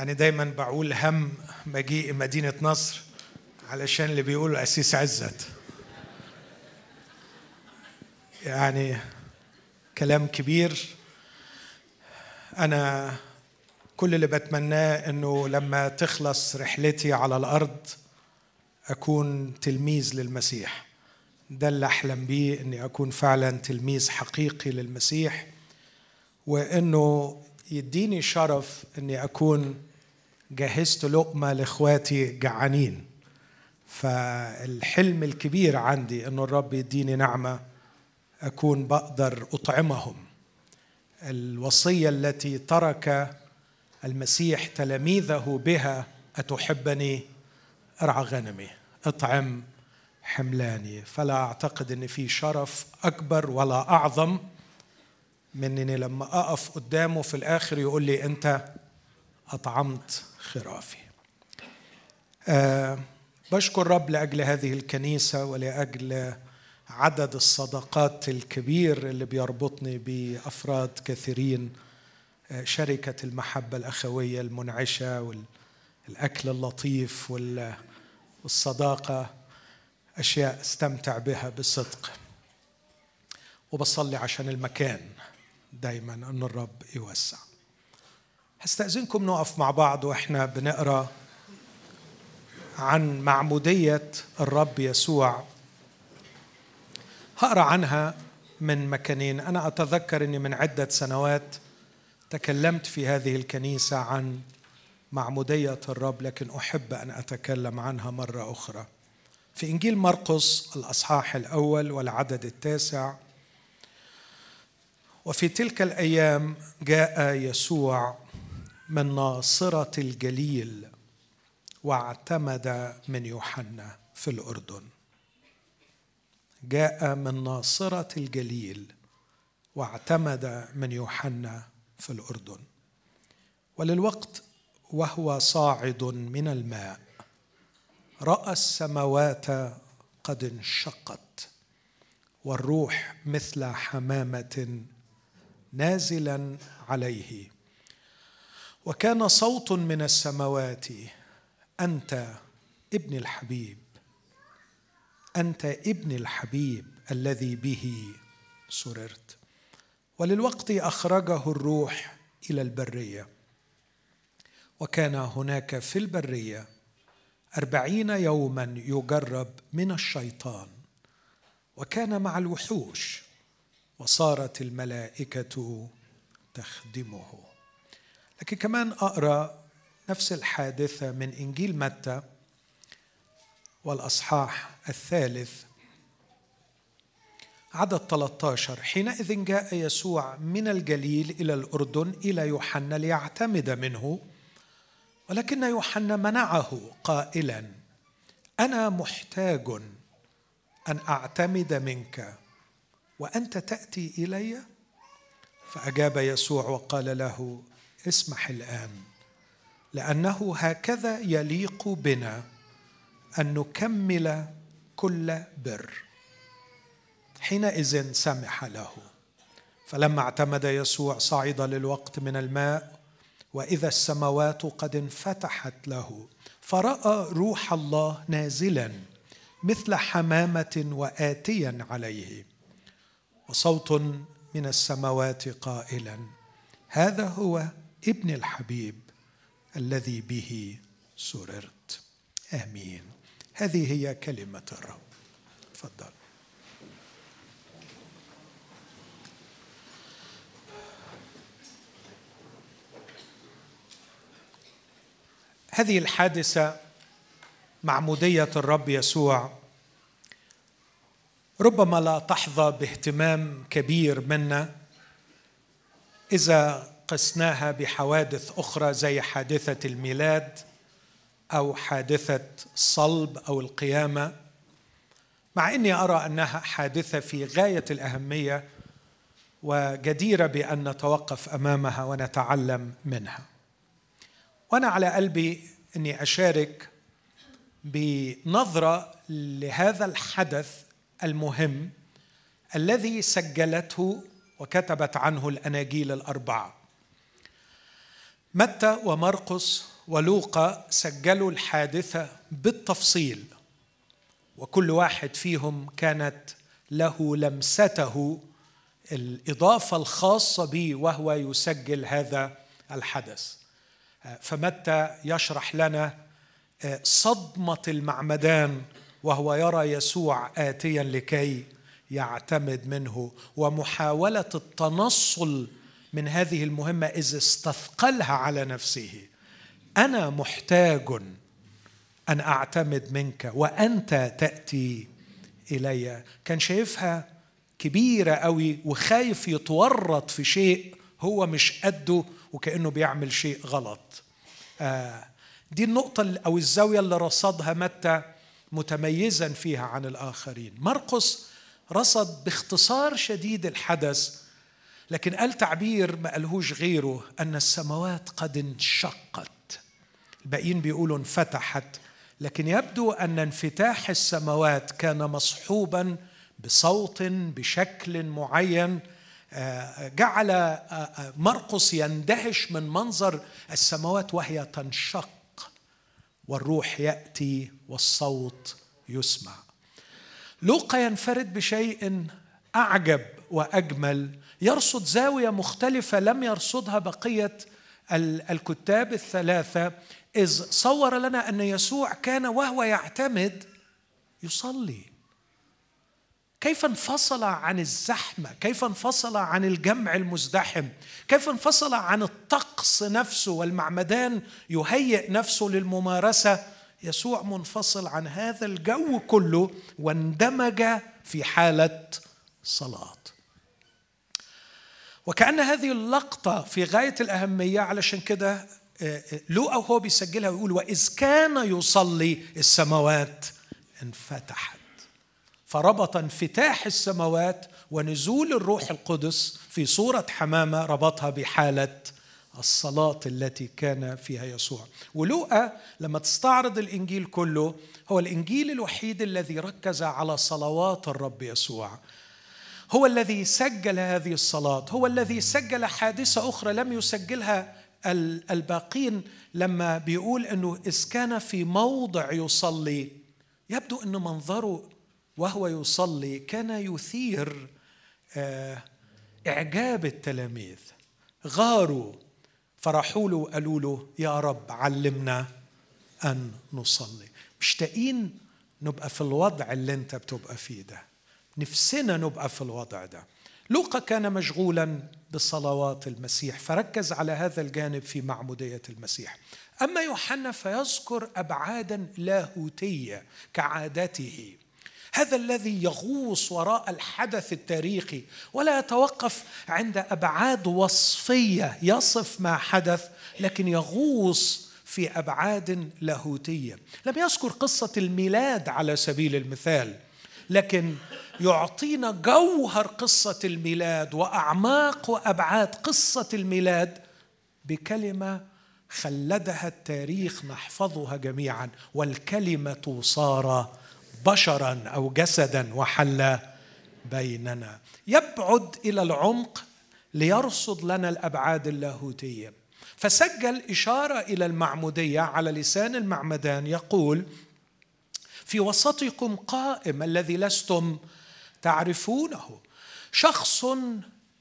يعني دايما بقول هم مجيء مدينة نصر علشان اللي بيقولوا أسيس عزت. يعني كلام كبير. أنا كل اللي بتمناه إنه لما تخلص رحلتي على الأرض أكون تلميذ للمسيح. ده اللي أحلم بيه إني أكون فعلا تلميذ حقيقي للمسيح. وإنه يديني شرف إني أكون جهزت لقمة لإخواتي جعانين. فالحلم الكبير عندي إنه الرب يديني نعمة أكون بقدر أطعمهم. الوصية التي ترك المسيح تلاميذه بها أتحبني؟ ارعى غنمي اطعم حملاني. فلا أعتقد ان في شرف أكبر ولا أعظم من إني لما أقف قدامه في الآخر يقول لي أنت أطعمت خرافي. أه بشكر رب لأجل هذه الكنيسة ولأجل عدد الصداقات الكبير اللي بيربطني بأفراد كثيرين شركة المحبة الأخوية المنعشة والأكل اللطيف والصداقة أشياء أستمتع بها بصدق. وبصلي عشان المكان دايما أن الرب يوسع. هستأذنكم نقف مع بعض وإحنا بنقرأ عن معمودية الرب يسوع. هقرأ عنها من مكانين. أنا أتذكر إني من عدة سنوات تكلمت في هذه الكنيسة عن معمودية الرب لكن أحب أن أتكلم عنها مرة أخرى. في إنجيل مرقس الأصحاح الأول والعدد التاسع وفي تلك الأيام جاء يسوع من ناصرة الجليل واعتمد من يوحنا في الأردن. جاء من ناصرة الجليل واعتمد من يوحنا في الأردن. وللوقت وهو صاعد من الماء رأى السماوات قد انشقت والروح مثل حمامة نازلا عليه. وكان صوت من السماوات. أنت ابن الحبيب. أنت ابن الحبيب الذي به سررت. وللوقت أخرجه الروح إلى البرية. وكان هناك في البرية أربعين يوما يجرب من الشيطان. وكان مع الوحوش وصارت الملائكة تخدمه. لكن كمان أقرأ نفس الحادثة من إنجيل متى والأصحاح الثالث. عدد 13 حينئذ جاء يسوع من الجليل إلى الأردن إلى يوحنا ليعتمد منه ولكن يوحنا منعه قائلا أنا محتاج أن أعتمد منك وأنت تأتي إلي؟ فأجاب يسوع وقال له اسمح الآن لأنه هكذا يليق بنا أن نكمل كل بر. حينئذ سمح له. فلما اعتمد يسوع صعد للوقت من الماء وإذا السماوات قد انفتحت له فرأى روح الله نازلا مثل حمامة واتيا عليه. وصوت من السماوات قائلا هذا هو ابن الحبيب الذي به سررت. آمين. هذه هي كلمة الرب. تفضل. هذه الحادثة معموديه الرب يسوع ربما لا تحظى باهتمام كبير منا إذا قسناها بحوادث أخرى زي حادثة الميلاد أو حادثة الصلب أو القيامة. مع إني أرى أنها حادثة في غاية الأهمية وجديرة بأن نتوقف أمامها ونتعلم منها. وأنا على قلبي إني أشارك بنظرة لهذا الحدث المهم الذي سجلته وكتبت عنه الأناجيل الأربعة. متى ومرقس ولوقا سجلوا الحادثة بالتفصيل؟ وكل واحد فيهم كانت له لمسته الإضافة الخاصة به وهو يسجل هذا الحدث. فمتى يشرح لنا صدمة المعمدان وهو يرى يسوع اتيا لكي يعتمد منه ومحاولة التنصل من هذه المهمة إذ استثقلها على نفسه. أنا محتاج أن أعتمد منك وأنت تأتي إلي. كان شايفها كبيرة قوي وخايف يتورط في شيء هو مش قده وكأنه بيعمل شيء غلط. آه دي النقطة أو الزاوية اللي رصدها متى متميزا فيها عن الآخرين. مرقس رصد باختصار شديد الحدث لكن قال تعبير ما قالهوش غيره أن السماوات قد انشقت. الباقيين بيقولوا انفتحت. لكن يبدو أن انفتاح السماوات كان مصحوبا بصوت بشكل معين. آه، جعل آه، آه، مرقس يندهش من منظر السماوات وهي تنشق والروح يأتي والصوت يسمع. لوقا ينفرد بشيء أعجب وأجمل يرصد زاوية مختلفة لم يرصدها بقية الكتاب الثلاثة إذ صور لنا أن يسوع كان وهو يعتمد يصلي. كيف انفصل عن الزحمة؟ كيف انفصل عن الجمع المزدحم؟ كيف انفصل عن الطقس نفسه والمعمدان يهيئ نفسه للممارسة؟ يسوع منفصل عن هذا الجو كله واندمج في حالة صلاة. وكأن هذه اللقطة في غاية الأهمية علشان كده آه، آه، لوقا وهو بيسجلها ويقول وإذ كان يصلي السماوات انفتحت. فربط انفتاح السماوات ونزول الروح القدس في صورة حمامة ربطها بحالة الصلاة التي كان فيها يسوع. ولوقا لما تستعرض الإنجيل كله هو الإنجيل الوحيد الذي ركز على صلوات الرب يسوع. هو الذي سجل هذه الصلاة هو الذي سجل حادثة أخرى لم يسجلها الباقين لما بيقول أنه إذ كان في موضع يصلي يبدو أن منظره وهو يصلي كان يثير آه، إعجاب التلاميذ. غاروا. فرحوا له وقالوا له يا رب علمنا أن نصلي. مشتاقين نبقى في الوضع اللي أنت بتبقى فيه ده. نفسنا نبقى في الوضع ده. لوقا كان مشغولا بصلوات المسيح فركز على هذا الجانب في معمودية المسيح. أما يوحنا فيذكر أبعادا لاهوتية كعادته. هذا الذي يغوص وراء الحدث التاريخي ولا يتوقف عند أبعاد وصفية يصف ما حدث لكن يغوص في أبعاد لاهوتية. لم يذكر قصة الميلاد على سبيل المثال لكن يعطينا جوهر قصة الميلاد وأعماق وأبعاد قصة الميلاد بكلمة خلدها التاريخ نحفظها جميعا والكلمة صار بشرا أو جسدا وحل بيننا. يبعد إلى العمق ليرصد لنا الأبعاد اللاهوتية. فسجل إشارة إلى المعمودية على لسان المعمدان يقول في وسطكم قائم الذي لستم تعرفونه. شخص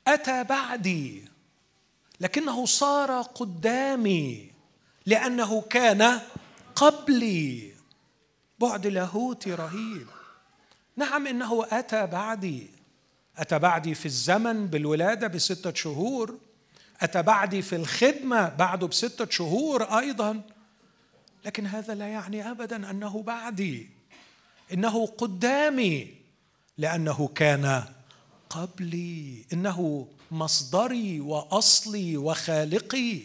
أتى بعدي لكنه صار قدامي لأنه كان قبلي. بعد لاهوتي رهيب. نعم إنه أتى بعدي. أتى بعدي في الزمن بالولادة بستة شهور. أتى بعدي في الخدمة بعده بستة شهور أيضا. لكن هذا لا يعني ابدا أنه بعدي. إنه قدامي. لأنه كان قبلي. إنه مصدري وأصلي وخالقي.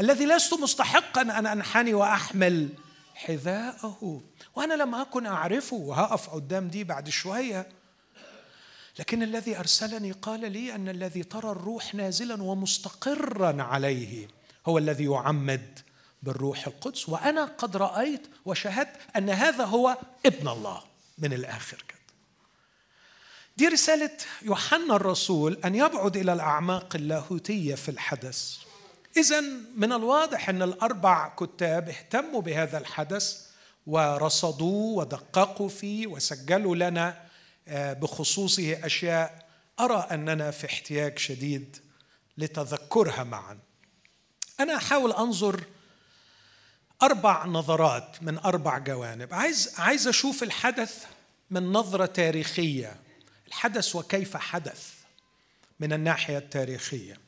الذي لست مستحقا أن أنحني وأحمل حذاءه. وأنا لم أكن أعرفه. وهقف قدام دي بعد شوية. لكن الذي أرسلني قال لي أن الذي ترى الروح نازلا ومستقرا عليه هو الذي يعمد بالروح القدس. وأنا قد رأيت وشهدت أن هذا هو ابن الله من الآخر. كده دي رسالة يوحنا الرسول أن يبعد إلى الأعماق اللاهوتية في الحدث. اذا من الواضح أن الأربع كتاب اهتموا بهذا الحدث ورصدوه ودققوا فيه وسجلوا لنا آه، بخصوصه أشياء أرى أننا في احتياج شديد لتذكرها معا. أنا أحاول أنظر أربع نظرات من أربع جوانب. عايز عايز أشوف الحدث من نظرة تاريخية. الحدث وكيف حدث من الناحية التاريخية.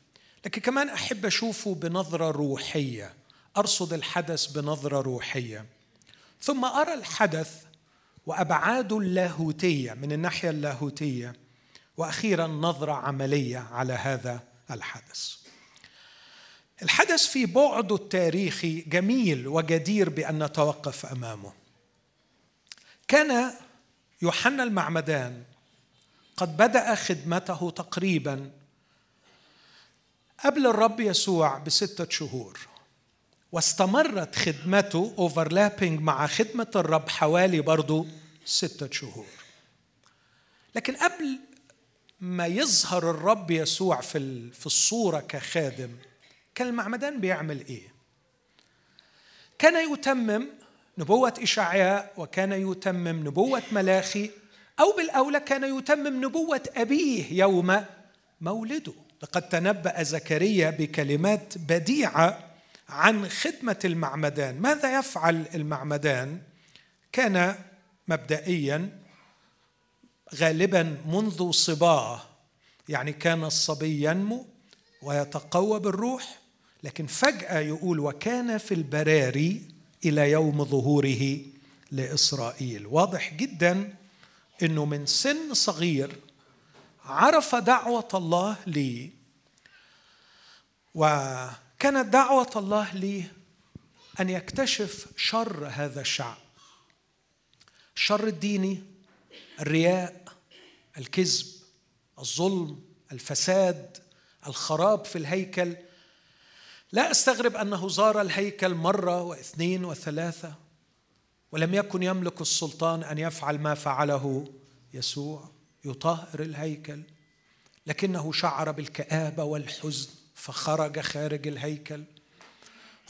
لكن كمان أحب اشوفه بنظرة روحية أرصد الحدث بنظرة روحية. ثم أرى الحدث وابعاده اللاهوتية من الناحية اللاهوتية وأخيرا نظرة عملية على هذا الحدث. الحدث في بعده التاريخي جميل وجدير بأن نتوقف أمامه. كان يوحنا المعمدان قد بدأ خدمته تقريبا قبل الرب يسوع بستة شهور واستمرت خدمته اوفرلابينج مع خدمة الرب حوالي برضو ستة شهور لكن قبل ما يظهر الرب يسوع في في الصورة كخادم كان المعمدان بيعمل إيه؟ كان يتمم نبوة إشعياء وكان يتمم نبوة ملاخي أو بالأولى كان يتمم نبوة أبيه يوم مولده. لقد تنبأ زكريا بكلمات بديعة عن خدمة المعمدان. ماذا يفعل المعمدان؟ كان مبدئيا غالبا منذ صباه. يعني كان الصبي ينمو ويتقوى بالروح لكن فجأة يقول وكان في البراري إلى يوم ظهوره لإسرائيل. واضح جدا أنه من سن صغير عرف دعوة الله لي. وكانت دعوة الله لي أن يكتشف شر هذا الشعب. الشر الديني الرياء الكذب الظلم الفساد الخراب في الهيكل. لا أستغرب أنه زار الهيكل مرة واثنين وثلاثة. ولم يكن يملك السلطان أن يفعل ما فعله. يسوع يطهر الهيكل لكنه شعر بالكآبة والحزن فخرج خارج الهيكل.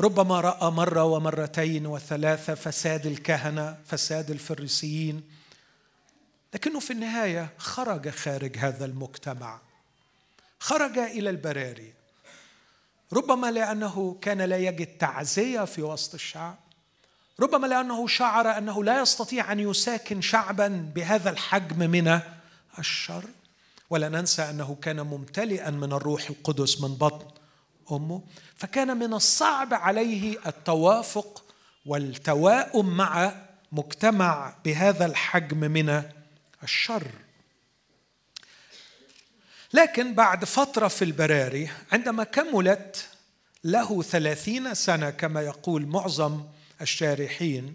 ربما رأى مرة ومرتين وثلاثة فساد الكهنة فساد الفريسيين. لكنه في النهاية خرج خارج هذا المجتمع. خرج إلى البراري. ربما لأنه كان لا يجد تعزية في وسط الشعب. ربما لأنه شعر أنه لا يستطيع أن يساكن شعبا بهذا الحجم من الشر ولا ننسى أنه كان ممتلئا من الروح القدس من بطن أمه. فكان من الصعب عليه التوافق والتواؤم مع مجتمع بهذا الحجم من الشر. لكن بعد فترة في البراري عندما كملت له ثلاثين سنة كما يقول معظم الشارحين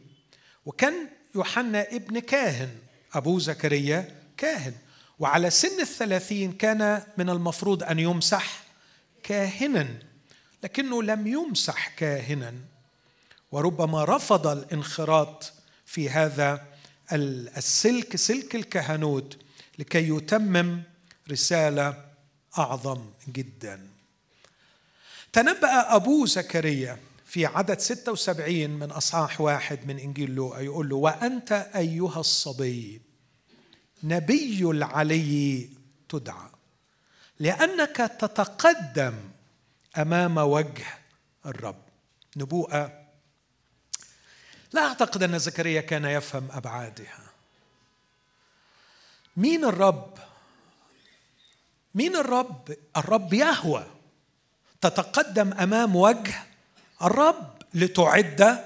وكان يوحنا ابن كاهن أبو زكريا كاهن وعلى سن الثلاثين كان من المفروض أن يمسح كاهنا لكنه لم يمسح كاهنا وربما رفض الانخراط في هذا السلك سلك الكهنوت لكي يتمم رسالة أعظم جدا. تنبأ أبو زكريا في عدد 76 من أصحاح واحد من إنجيل لوقا يقول له وأنت أيها الصبي نبي العلي تدعى لأنك تتقدم أمام وجه الرب. نبوءة. لا أعتقد أن زكريا كان يفهم أبعادها. مين الرب؟ مين الرب؟ الرب يهوى تتقدم أمام وجه الرب لتعد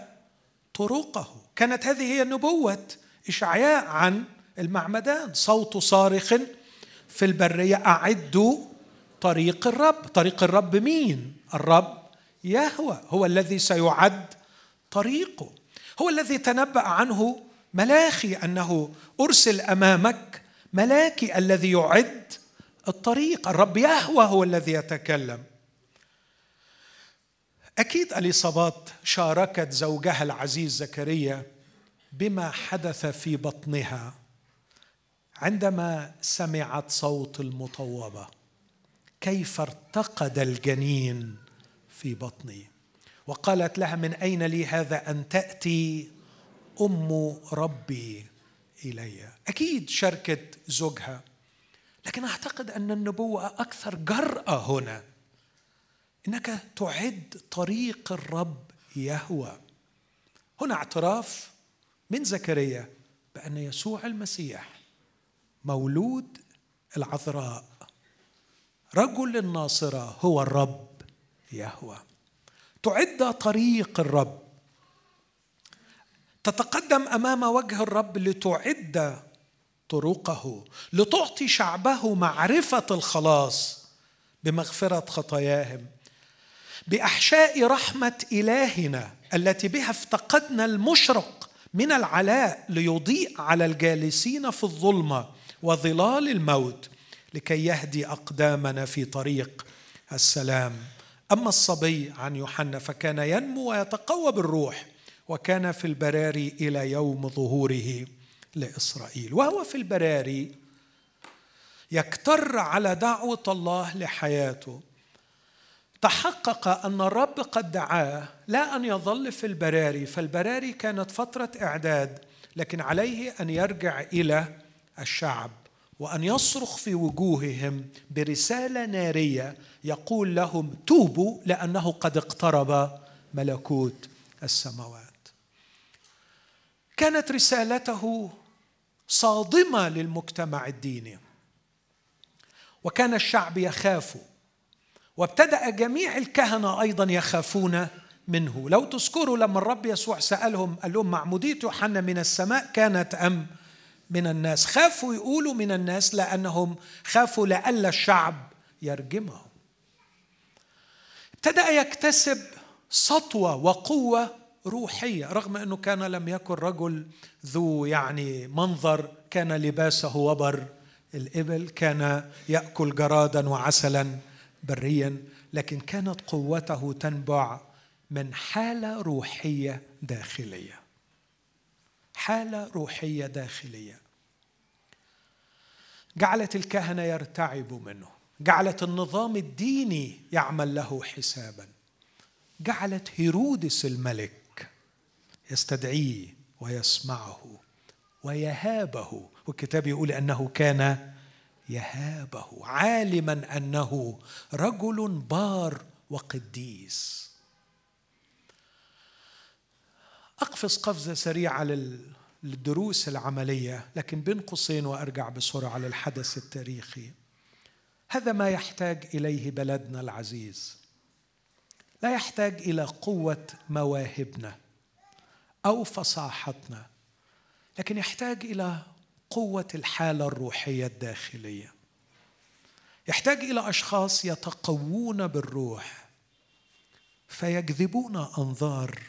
طرقه. كانت هذه هي نبوة إشعياء عن المعمدان. صوت صارخ في البرية أعدوا طريق الرب. طريق الرب مين؟ الرب يهوى. هو الذي سيعد طريقه. هو الذي تنبأ عنه ملاخي أنه أرسل أمامك ملاكي الذي يعد الطريق. الرب يهوى هو الذي يتكلم. أكيد أليصابات شاركت زوجها العزيز زكريا بما حدث في بطنها عندما سمعت صوت المطوبة. كيف ارتقد الجنين في بطني؟ وقالت لها من أين لي هذا أن تأتي أم ربي إلي؟ أكيد شركت زوجها لكن أعتقد أن النبوة أكثر جرأة هنا. إنك تعد طريق الرب يهوى. هنا اعتراف من زكريا بأن يسوع المسيح مولود العذراء. رجل الناصرة هو الرب يهوى. تعد طريق الرب. تتقدم أمام وجه الرب لتعد طرقه لتعطي شعبه معرفة الخلاص بمغفرة خطاياهم. بأحشاء رحمة إلهنا التي بها افتقدنا المشرق من العلاء ليضيء على الجالسين في الظلمة وظلال الموت لكي يهدي أقدامنا في طريق السلام. أما الصبي عن يوحنا فكان ينمو ويتقوى بالروح وكان في البراري إلى يوم ظهوره لإسرائيل. وهو في البراري يكتر على دعوة الله لحياته. تحقق أن الرب قد دعاه لا أن يظل في البراري فالبراري كانت فترة إعداد لكن عليه أن يرجع إلى الشعب وأن يصرخ في وجوههم برسالة نارية يقول لهم توبوا لأنه قد اقترب ملكوت السماوات. كانت رسالته صادمة للمجتمع الديني وكان الشعب يخاف وابتدأ جميع الكهنة أيضا يخافون منه. لو تذكروا لما الرب يسوع سألهم قال لهم معموديه يوحنا من السماء كانت أم من الناس؟ خافوا يقولوا من الناس لأنهم خافوا لئلا الشعب يرجمهم. ابتدأ يكتسب سطوة وقوة روحية رغم أنه كان لم يكن رجل ذو يعني منظر كان لباسه وبر الإبل كان يأكل جرادا وعسلا. بريا لكن كانت قوته تنبع من حالة روحية داخلية. حالة روحية داخلية. جعلت الكهنة يرتعبوا منه. جعلت النظام الديني يعمل له حسابا. جعلت هيرودس الملك يستدعيه ويسمعه ويهابه. والكتاب يقول أنه كان يهابه عالما أنه رجل بار وقديس. اقفز قفزة سريعة للدروس العملية لكن بين قوسين وأرجع بسرعة للحدث التاريخي. هذا ما يحتاج إليه بلدنا العزيز. لا يحتاج إلى قوة مواهبنا أو فصاحتنا لكن يحتاج إلى قوة الحالة الروحية الداخلية. يحتاج إلى أشخاص يتقوون بالروح فيجذبون أنظار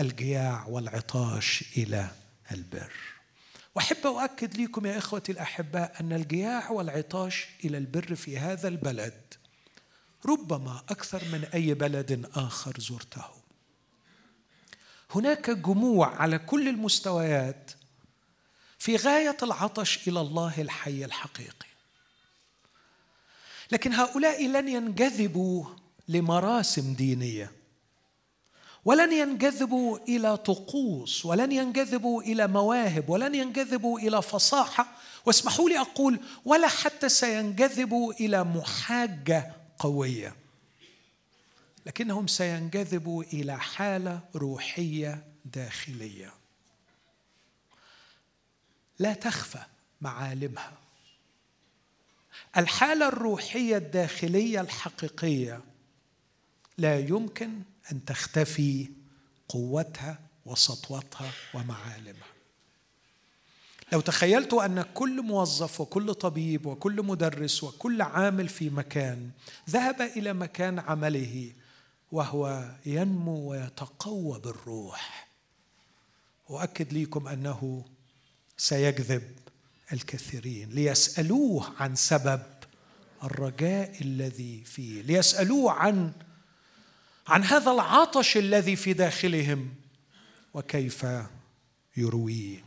الجياع والعطاش إلى البر. واحب أؤكد لكم يا إخوتي الأحباء أن الجياع والعطاش إلى البر في هذا البلد ربما أكثر من أي بلد آخر زرته. هناك جموع على كل المستويات في غاية العطش إلى الله الحي الحقيقي. لكن هؤلاء لن ينجذبوا لمراسم دينية ولن ينجذبوا إلى طقوس ولن ينجذبوا إلى مواهب ولن ينجذبوا إلى فصاحة. واسمحوا لي أقول ولا حتى سينجذبوا إلى محاجة قوية لكنهم سينجذبوا إلى حالة روحية داخلية. لا تخفى معالمها. الحالة الروحية الداخلية الحقيقية لا يمكن أن تختفي قوتها وسطوتها ومعالمها. لو تخيلت أن كل موظف وكل طبيب وكل مدرس وكل عامل في مكان ذهب إلى مكان عمله وهو ينمو ويتقوى بالروح أؤكد لكم أنه سيجذب الكثيرين ليسألوه عن سبب الرجاء الذي فيه ليسألوه عن عن هذا العطش الذي في داخلهم وكيف يرويه.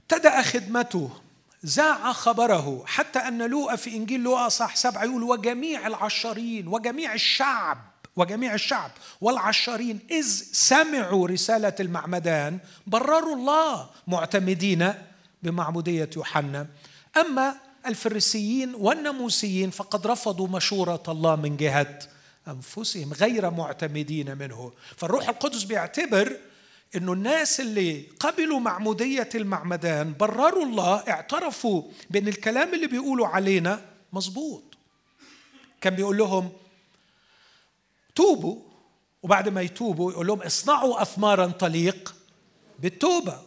ابتدا خدمته ذاع خبره حتى أن لوقا في إنجيل لوقا صح سبعة يقول وجميع العشارين وجميع الشعب وجميع الشعب والعشارين إذ سمعوا رسالة المعمدان برروا الله معتمدين بمعمودية يوحنا. أما الفريسيين والناموسيين فقد رفضوا مشورة الله من جهة أنفسهم غير معتمدين منه. فالروح القدس بيعتبر إنه الناس اللي قبلوا معمودية المعمدان برروا الله اعترفوا بأن الكلام اللي بيقولوا علينا مظبوط. كان بيقول لهم توبوا وبعد ما يتوبوا يقول لهم اصنعوا اثمارا تليق بالتوبة.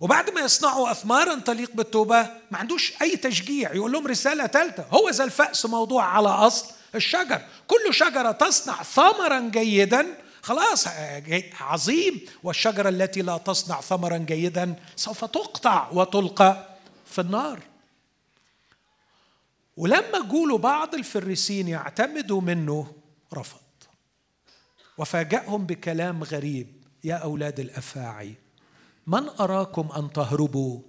وبعد ما يصنعوا اثمارا تليق بالتوبة ما عندوش أي تشجيع. يقول لهم رسالة ثالثه هو ذا الفأس موضوع على أصل الشجر. كل شجرة تصنع ثمرا جيدا خلاص عظيم. والشجرة التي لا تصنع ثمرا جيدا سوف تقطع وتلقى في النار. ولما جولوا بعض الفريسين يعتمدوا منه رفض. وفاجأهم بكلام غريب. يا أولاد الأفاعي من أراكم أن تهربوا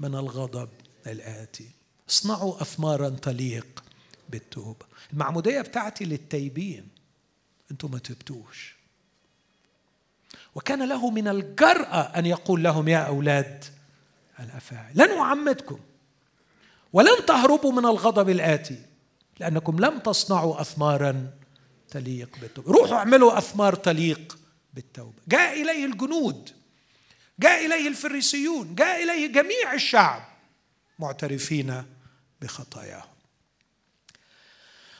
من الغضب الآتي؟ اصنعوا أثمارا تليق بالتوبة. المعمودية بتاعتي للتايبين أنتم ما تبتوش. وكان له من الجرأة أن يقول لهم يا أولاد الأفاعي لن أعمدكم ولن تهربوا من الغضب الآتي لأنكم لم تصنعوا أثمارا تليق بالتوبة. روحوا اعملوا أثمار تليق بالتوبة. جاء إليه الجنود جاء إليه الفريسيون جاء إليه جميع الشعب معترفين بخطاياهم.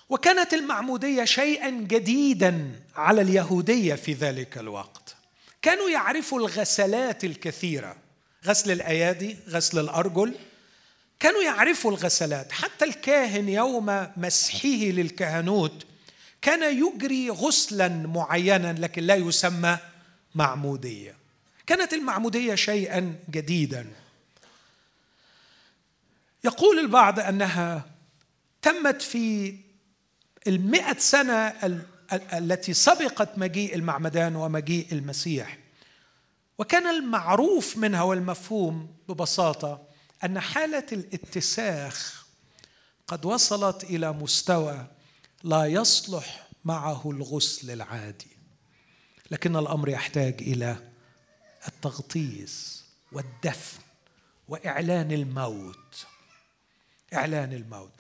وكانت المعمودية شيئا جديدا على اليهودية في ذلك الوقت. كانوا يعرفوا الغسلات الكثيرة غسل الأيادي غسل الأرجل. كانوا يعرفوا الغسلات. حتى الكاهن يوم مسحه للكهنوت كان يجري غسلا معينا لكن لا يسمى معمودية. كانت المعمودية شيئا جديدا. يقول البعض أنها تمت في المئة سنة التي سبقت مجيء المعمدان ومجيء المسيح. وكان المعروف منها والمفهوم ببساطة أن حالة الاتساخ قد وصلت إلى مستوى لا يصلح معه الغسل العادي لكن الأمر يحتاج إلى التغطيس والدفن وإعلان الموت إعلان الموت.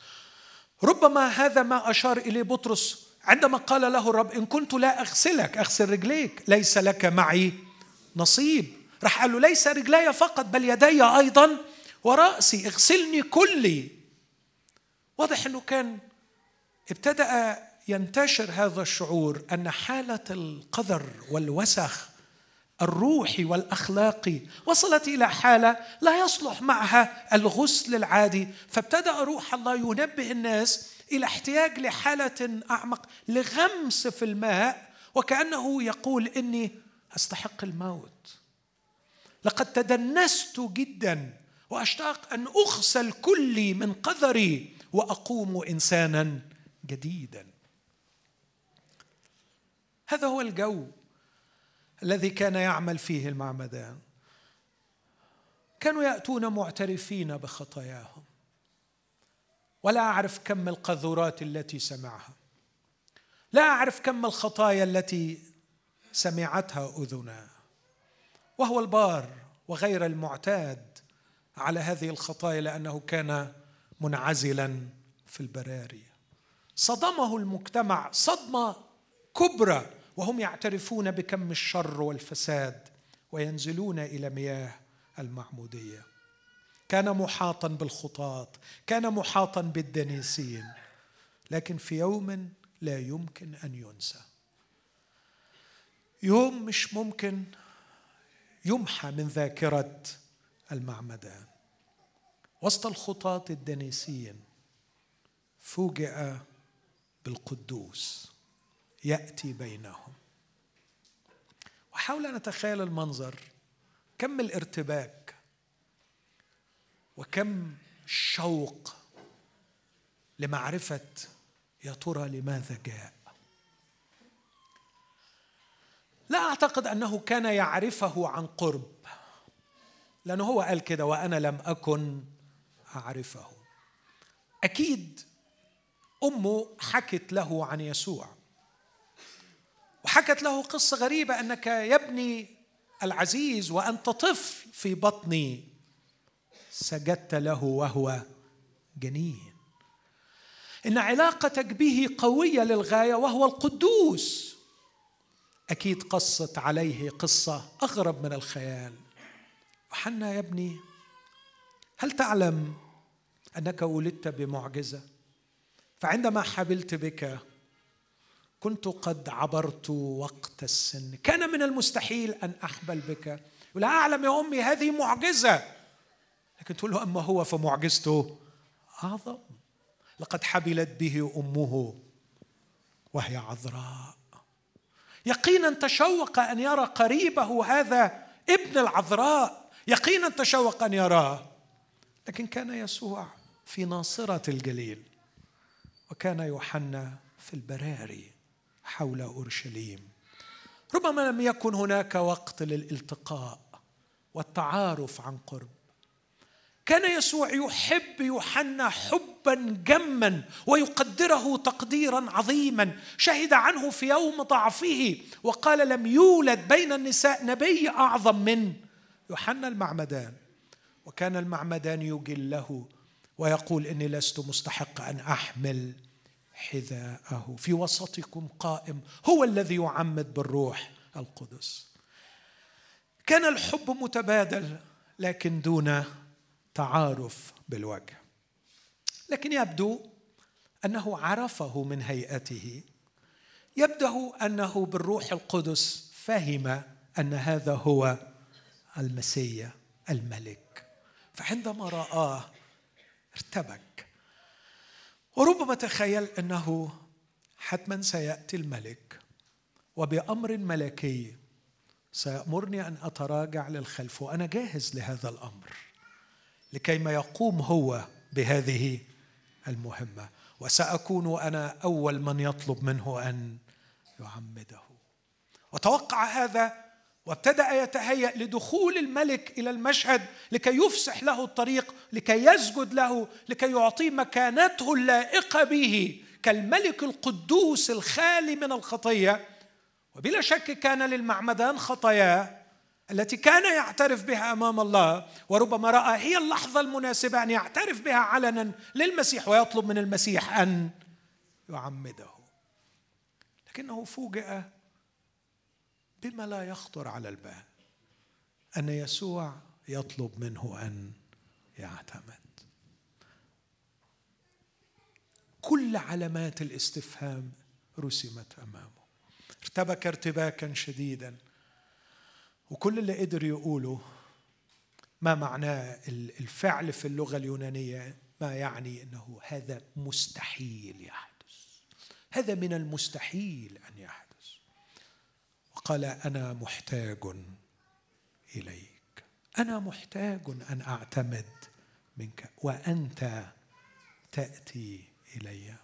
ربما هذا ما أشار إليه بطرس عندما قال له الرب إن كنت لا أغسلك أغسل رجليك ليس لك معي نصيب. راح قال له ليس رجلي فقط بل يدي أيضا ورأسي اغسلني كلي. واضح إنه كان ابتدأ ينتشر هذا الشعور أن حالة القذر والوسخ الروحي والأخلاقي وصلت إلى حالة لا يصلح معها الغسل العادي فابتدأ روح الله ينبه الناس إلى احتياج لحالة أعمق لغمس في الماء وكأنه يقول إني أستحق الموت. لقد تدنست جدا وأشتاق أن أغسل كلي من قذري وأقوم انسانا. جديدا. هذا هو الجو الذي كان يعمل فيه المعمدان. كانوا يأتون معترفين بخطاياهم. ولا أعرف كم القذورات التي سمعها. لا أعرف كم الخطايا التي سمعتها اذنا. وهو البار وغير المعتاد على هذه الخطايا لأنه كان منعزلا في البراري. صدمه المجتمع صدمة كبرى. وهم يعترفون بكم الشر والفساد وينزلون إلى مياه المعمودية. كان محاطا بالخطاة كان محاطا بالدنيسين. لكن في يوم لا يمكن أن ينسى. يوم مش ممكن يمحى من ذاكرة المعمدان. وسط الخطاة الدنيسين فوجئ بالقدوس. يأتي بينهم. وحاول أن أتخيل المنظر. كم الارتباك. وكم الشوق لمعرفة يا ترى لماذا جاء. لا أعتقد أنه كان يعرفه عن قرب. لأنه هو قال كده وأنا لم أكن أعرفه. أكيد أمه حكت له عن يسوع. وحكت له قصة غريبة أنك يا ابني العزيز وانت طفل في بطني سجدت له وهو جنين. إن علاقتك به قوية للغاية وهو القدوس. أكيد قصت عليه قصة أغرب من الخيال. وحنا يا ابني هل تعلم أنك ولدت بمعجزة؟ فعندما حبلت بك كنت قد عبرت وقت السن. كان من المستحيل أن أحبل بك. ولا أعلم يا أمي هذه معجزة. لكن تقول له أما هو فمعجزته أعظم. لقد حبلت به أمه وهي عذراء. يقينا تشوق أن يرى قريبه هذا ابن العذراء. يقينا تشوق أن يراه. لكن كان يسوع في ناصرة الجليل. وكان يوحنا في البراري حول أورشليم. ربما لم يكن هناك وقت للالتقاء والتعارف عن قرب. كان يسوع يحب يوحنا حبا جما ويقدره تقديرا عظيما. شهد عنه في يوم ضعفه وقال لم يولد بين النساء نبي أعظم من يوحنا المعمدان. وكان المعمدان يجله ويقول إني لست مستحق أن أحمل حذاءه. في وسطكم قائم هو الذي يعمد بالروح القدس. كان الحب متبادل لكن دون تعارف بالوجه. لكن يبدو أنه عرفه من هيئته. يبدو أنه بالروح القدس فهم أن هذا هو المسيا الملك. فعندما رآه ارتبك وربما تخيل أنه حتما سيأتي الملك وبأمر ملكي سيامرني أن أتراجع للخلف وأنا جاهز لهذا الأمر لكي ما يقوم هو بهذه المهمة. وسأكون أنا أول من يطلب منه أن يعمده. وتوقع هذا وابتدأ يتهيأ لدخول الملك إلى المشهد لكي يفسح له الطريق لكي يسجد له لكي يعطيه مكانته اللائقة به كالملك القدوس الخالي من الخطية. وبلا شك كان للمعمدان خطاياه التي كان يعترف بها أمام الله وربما رأى هي اللحظة المناسبة أن يعترف بها علنا للمسيح ويطلب من المسيح أن يعمده. لكنه فوجئ بما لا يخطر على البال. أن يسوع يطلب منه أن يعتمد. كل علامات الاستفهام رسمت أمامه. ارتبك ارتباكا شديدا. وكل اللي قدر يقوله ما معناه الفعل في اللغة اليونانية ما يعني إنه هذا مستحيل يحدث. هذا من المستحيل أن يحدث. قال أنا محتاج إليك. أنا محتاج أن أعتمد منك وأنت تأتي إلي.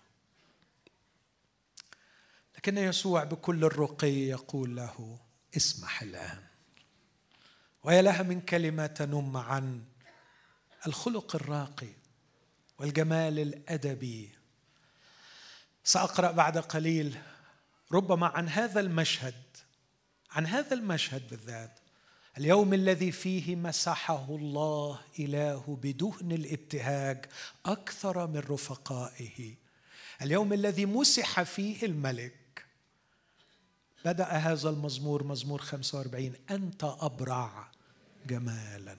لكن يسوع بكل الرقي يقول له اسمح الآن. ويا لها من كلمة تنم عن الخلق الراقي والجمال الأدبي. سأقرأ بعد قليل ربما عن هذا المشهد. عن هذا المشهد بالذات. اليوم الذي فيه مسحه الله إله بدهن الابتهاج أكثر من رفقائه. اليوم الذي مسح فيه الملك. بدأ هذا المزمور مزمور 45 أنت أبرع جمالا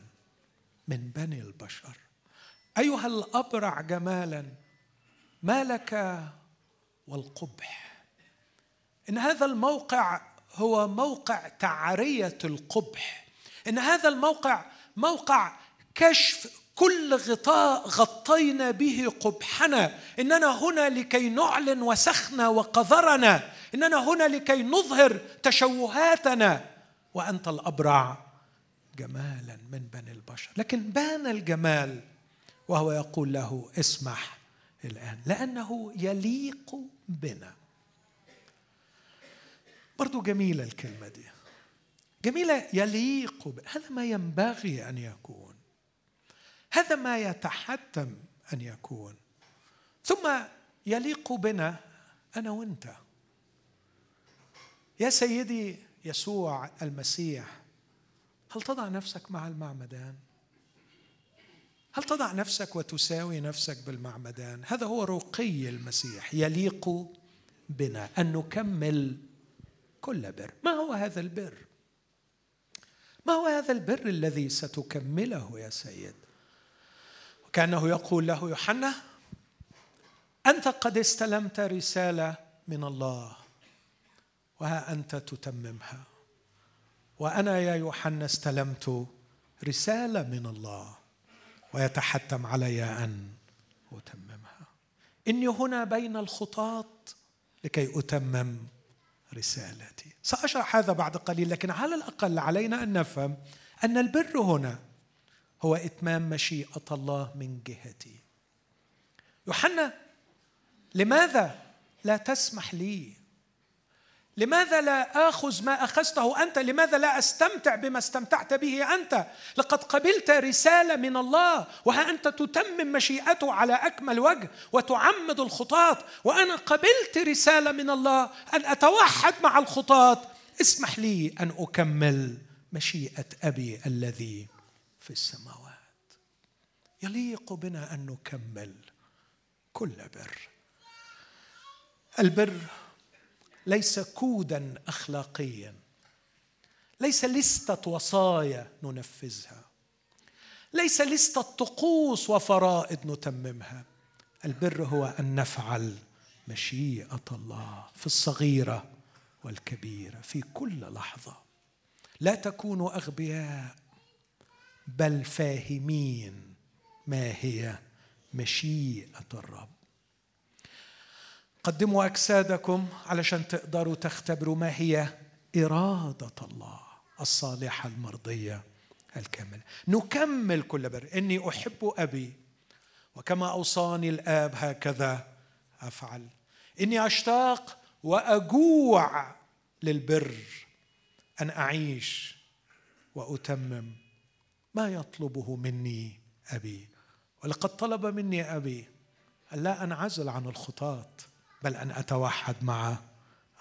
من بني البشر. أيها الأبرع جمالا ما لك والقبح؟ إن هذا الموقع هو موقع تعرية القبح. إن هذا الموقع موقع كشف كل غطاء غطينا به قبحنا. إننا هنا لكي نعلن وسخنا وقذرنا. إننا هنا لكي نظهر تشوهاتنا. وأنت الأبرع جمالا من بني البشر. لكن بان الجمال وهو يقول له اسمح الآن لأنه يليق بنا. برضو جميلة الكلمة دي. جميلة يليق هذا ما ينبغي أن يكون. هذا ما يتحتم أن يكون. ثم يليق بنا أنا وأنت. يا سيدي يسوع المسيح هل تضع نفسك مع المعمدان؟ هل تضع نفسك وتساوي نفسك بالمعمدان؟ هذا هو رقي المسيح يليق بنا أن نكمل كل بر. ما هو هذا البر؟ ما هو هذا البر الذي ستكمله يا سيد؟ وكأنه يقول له يوحنا أنت قد استلمت رسالة من الله وها أنت تتممها. وأنا يا يوحنا استلمت رسالة من الله ويتحتم علي أن أتممها. إني هنا بين الخطاط لكي أتمم رسالتي. سأشرح هذا بعد قليل لكن على الأقل علينا أن نفهم أن البر هنا هو إتمام مشيئة الله من جهتي. يوحنا لماذا لا تسمح لي لماذا لا آخذ ما أخذته أنت؟ لماذا لا أستمتع بما استمتعت به أنت؟ لقد قبلت رسالة من الله وها أنت تتمم مشيئته على أكمل وجه وتعمد الخطاه وأنا قبلت رسالة من الله أن أتوحد مع الخطاه اسمح لي أن أكمل مشيئة أبي الذي في السماوات. يليق بنا أن نكمل كل بر. البر ليس كودا أخلاقيا. ليس لستة وصايا ننفذها. ليس لستة طقوس وفرائض نتممها. البر هو أن نفعل مشيئة الله في الصغيرة والكبيرة في كل لحظة. لا تكونوا أغبياء بل فاهمين ما هي مشيئة الرب. قدموا أجسادكم علشان تقدروا تختبروا ما هي إرادة الله الصالحة المرضية الكاملة. نكمل كل بر. إني أحب أبي وكما أوصاني الآب هكذا أفعل. إني أشتاق وأجوع للبر أن أعيش وأتمم ما يطلبه مني أبي. ولقد طلب مني أبي الا أنعزل عن الخطاة. بل أن أتوحد مع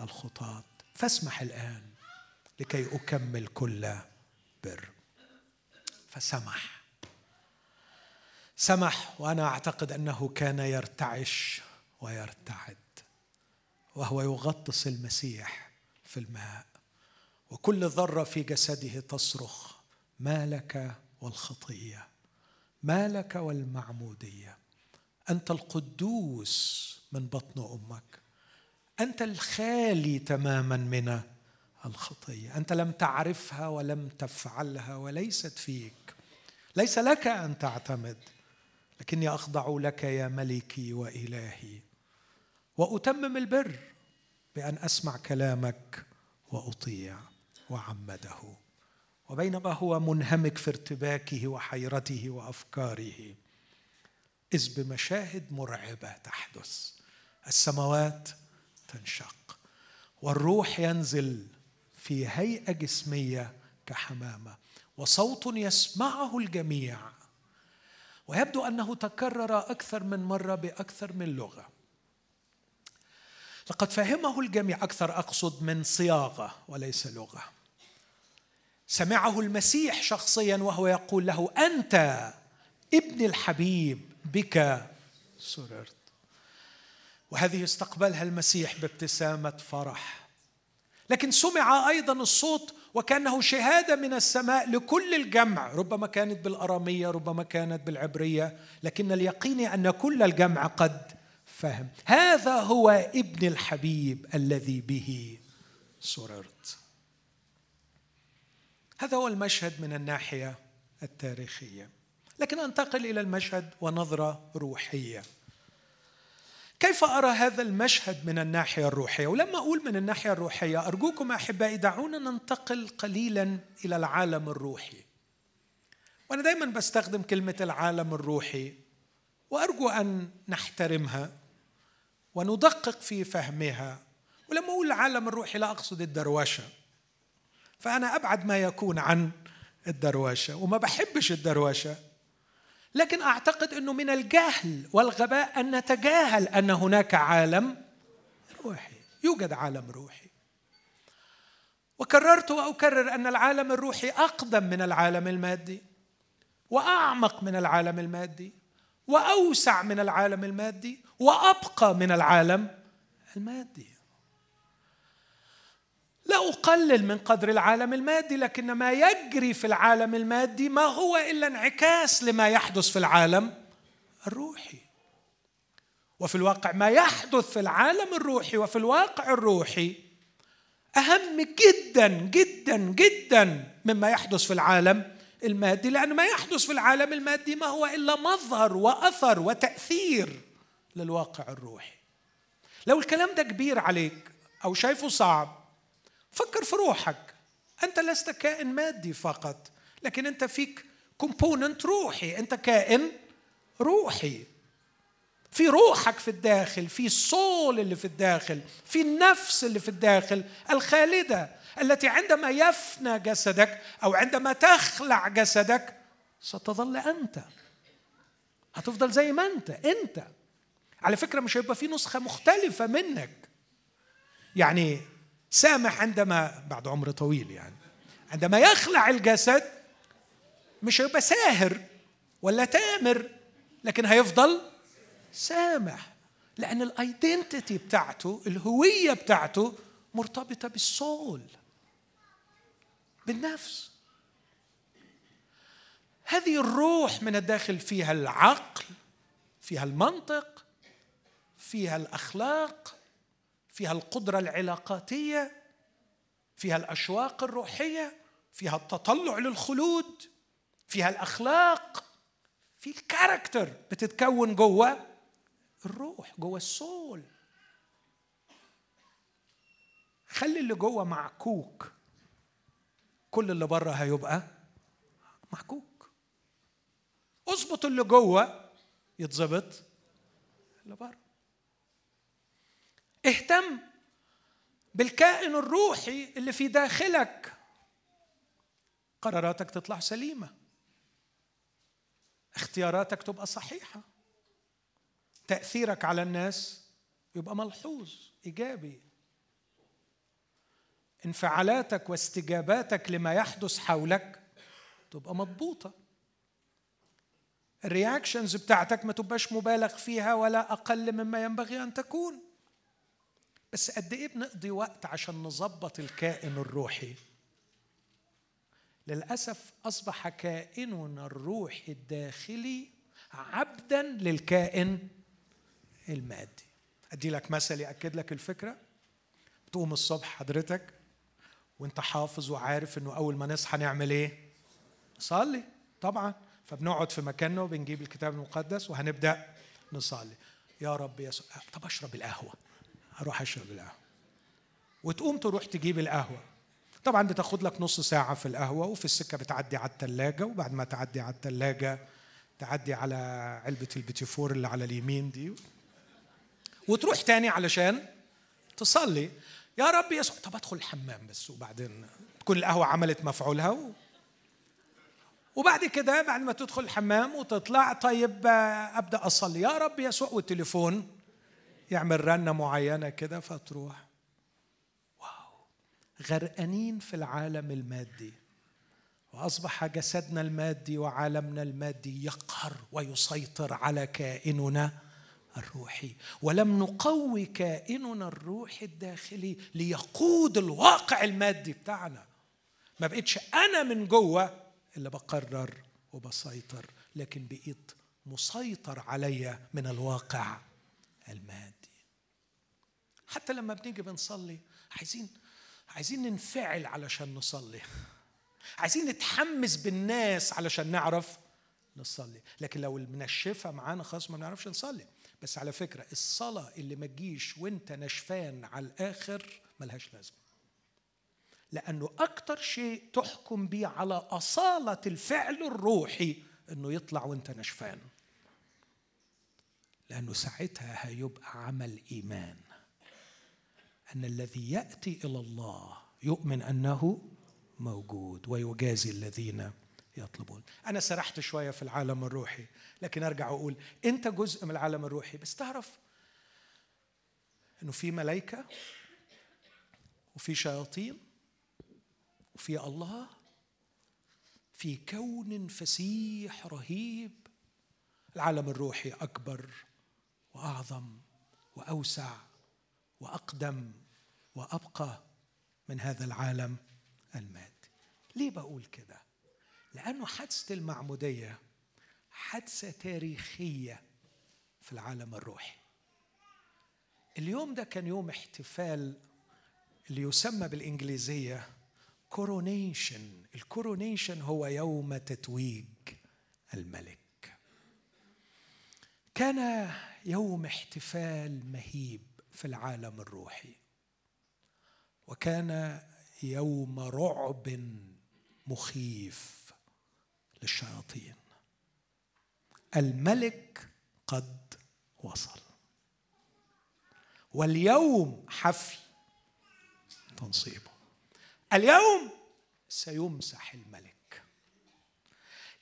الخطاة. فاسمح الآن لكي أكمل كل بر. فسمح. سمح وأنا أعتقد أنه كان يرتعش ويرتعد وهو يغطس المسيح في الماء وكل ذرة في جسده تصرخ ما لك والخطية؟ ما لك والمعمودية؟ أنت القدوس من بطن أمك. أنت الخالي تماما من الخطية. أنت لم تعرفها ولم تفعلها وليست فيك. ليس لك أن تعتمد. لكني أخضع لك يا ملكي وإلهي. وأتمم البر بأن أسمع كلامك وأطيع وعمده. وبينما هو منهمك في ارتباكه وحيرته وأفكاره. إذ بمشاهد مرعبة تحدث. السماوات تنشق والروح ينزل في هيئة جسمية كحمامة وصوت يسمعه الجميع. ويبدو أنه تكرر أكثر من مرة بأكثر من لغة. لقد فهمه الجميع أكثر أقصد من صياغة وليس لغة. سمعه المسيح شخصيا وهو يقول له أنت ابن الحبيب بك سررت. وهذه استقبلها المسيح بابتسامة فرح. لكن سمع أيضا الصوت وكأنه شهادة من السماء لكل الجمع ربما كانت بالأرامية ربما كانت بالعبرية لكن اليقين أن كل الجمع قد فهم. هذا هو ابن الحبيب الذي به سررت. هذا هو المشهد من الناحية التاريخية. لكن أنتقل إلى المشهد ونظرة روحية. كيف أرى هذا المشهد من الناحية الروحية؟ ولما أقول من الناحية الروحية أرجوكم أحبائي دعونا ننتقل قليلا إلى العالم الروحي. وأنا دايما بستخدم كلمة العالم الروحي وأرجو أن نحترمها وندقق في فهمها. ولما أقول العالم الروحي لا أقصد الدروشه فأنا أبعد ما يكون عن الدروشه وما بحبش الدروشه لكن أعتقد إنه من الجهل والغباء أن نتجاهل أن هناك عالم روحي يوجد عالم روحي. وكررت وأكرر أن العالم الروحي أقدم من العالم المادي وأعمق من العالم المادي وأوسع من العالم المادي وأبقى من العالم المادي. لا أقلل من قدر العالم المادي لكن ما يجري في العالم المادي ما هو إلا انعكاس لما يحدث في العالم الروحي. وفي الواقع ما يحدث في العالم الروحي وفي الواقع الروحي أهم جدا جدا جدا مما يحدث في العالم المادي لأن ما يحدث في العالم المادي ما هو إلا مظهر وأثر وتأثير للواقع الروحي. لو الكلام ده كبير عليك أو شايفه صعب فكر في روحك. أنت لست كائن مادي فقط لكن أنت فيك كومبوننت روحي. أنت كائن روحي. في روحك في الداخل في الصول اللي في الداخل في النفس اللي في الداخل الخالدة التي عندما يفنى جسدك أو عندما تخلع جسدك ستظل أنت. هتفضل زي ما أنت أنت. على فكرة مش هيبقى في نسخة مختلفة منك. يعني سامح عندما بعد عمر طويل يعني عندما يخلع الجسد مش هيبقى ساهر ولا تامر لكن هيفضل سامح لأن الايدنتيتي بتاعته الهوية بتاعته مرتبطة بالسول بالنفس. هذه الروح من الداخل فيها العقل فيها المنطق فيها الأخلاق فيها القدرة العلاقاتية فيها الأشواق الروحية فيها التطلع للخلود فيها الأخلاق. في الكاركتر بتتكون جوه الروح جوه السول خلي اللي جوه معكوك. كل اللي بره هيبقى محكوك اظبط اللي جوه يتظبط اللي بره اهتم بالكائن الروحي اللي في داخلك. قراراتك تطلع سليمة. اختياراتك تبقى صحيحة. تأثيرك على الناس يبقى ملحوظ إيجابي. انفعالاتك واستجاباتك لما يحدث حولك تبقى مضبوطة. الرياكشنز بتاعتك ما تبقاش مبالغ فيها ولا أقل مما ينبغي أن تكون. بس قد إيه بنقضي وقت عشان نظبط الكائن الروحي؟ للأسف أصبح كائننا الروحي الداخلي عبدا للكائن المادي. أدي لك مثل يأكد لك الفكرة. بتقوم الصبح حضرتك وأنت حافظ وعارف إنه أول ما نصحى نعمل إيه؟ نصلي. طبعا. فبنقعد في مكاننا وبنجيب الكتاب المقدس وهنبدأ نصلي. يا رب يسوع طب أشرب القهوة. هروح أشرب القهوة. وتقوم تروح تجيب القهوة. طبعا بتاخد لك نص ساعة في القهوة وفي السكة بتعدي على التلاجة وبعد ما تعدي على التلاجة تعدي على علبة البيتيفور اللي على اليمين دي. وتروح تاني علشان تصلي. يا رب يسوع طب أدخل الحمام بس وبعدين تكون القهوة عملت مفعولها و... وبعد كده بعد ما تدخل الحمام وتطلع طيب أبدأ أصلي. يا رب يسوع والتليفون يعمل رنة معينة كده فتروح. واو. غرقانين في العالم المادي. وأصبح جسدنا المادي وعالمنا المادي يقهر ويسيطر على كائننا الروحي. ولم نقوي كائننا الروحي الداخلي ليقود الواقع المادي بتاعنا. ما بقتش أنا من جوه اللي بقرر وبسيطر لكن بقيت مسيطر عليا من الواقع المادي. حتى لما بنيجي بنصلي عايزين عايزين ننفعل علشان نصلي. عايزين نتحمس بالناس علشان نعرف نصلي. لكن لو المنشفه معانا خلاص ما بنعرفش نصلي. بس على فكرة الصلاة اللي ما تجيش وانت نشفان على الآخر ملهاش لازمة. لأنه أكتر شيء تحكم بيه على أصالة الفعل الروحي إنه يطلع وانت نشفان. لأنه ساعتها هيبقى عمل إيمان. أن الذي يأتي إلى الله يؤمن أنه موجود ويجازي الذين يطلبون. أنا سرحت شوية في العالم الروحي لكن أرجع أقول أنت جزء من العالم الروحي بس تعرف إنه في ملائكة وفي شياطين وفي الله في كون فسيح رهيب. العالم الروحي أكبر وأعظم وأوسع وأقدم. وأبقى من هذا العالم المادي. ليه بقول كده؟ لأنه حادثة المعمودية حادثة تاريخية في العالم الروحي. اليوم ده كان يوم احتفال اللي يسمى بالإنجليزية coronation ال coronation هو يوم تتويج الملك. كان يوم احتفال مهيب في العالم الروحي. وكان يوم رعب مخيف للشياطين. الملك قد وصل. واليوم حفل تنصيبه. اليوم سيمسح الملك.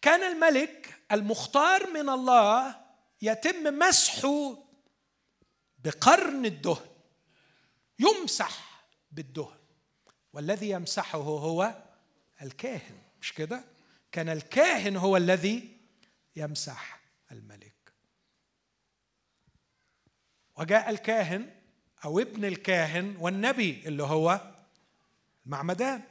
كان الملك المختار من الله يتم مسحه بقرن الدهن. يمسح بالدهن. والذي يمسحه هو الكاهن مش كده؟ كان الكاهن هو الذي يمسح الملك. وجاء الكاهن أو ابن الكاهن والنبي اللي هو المعمدان.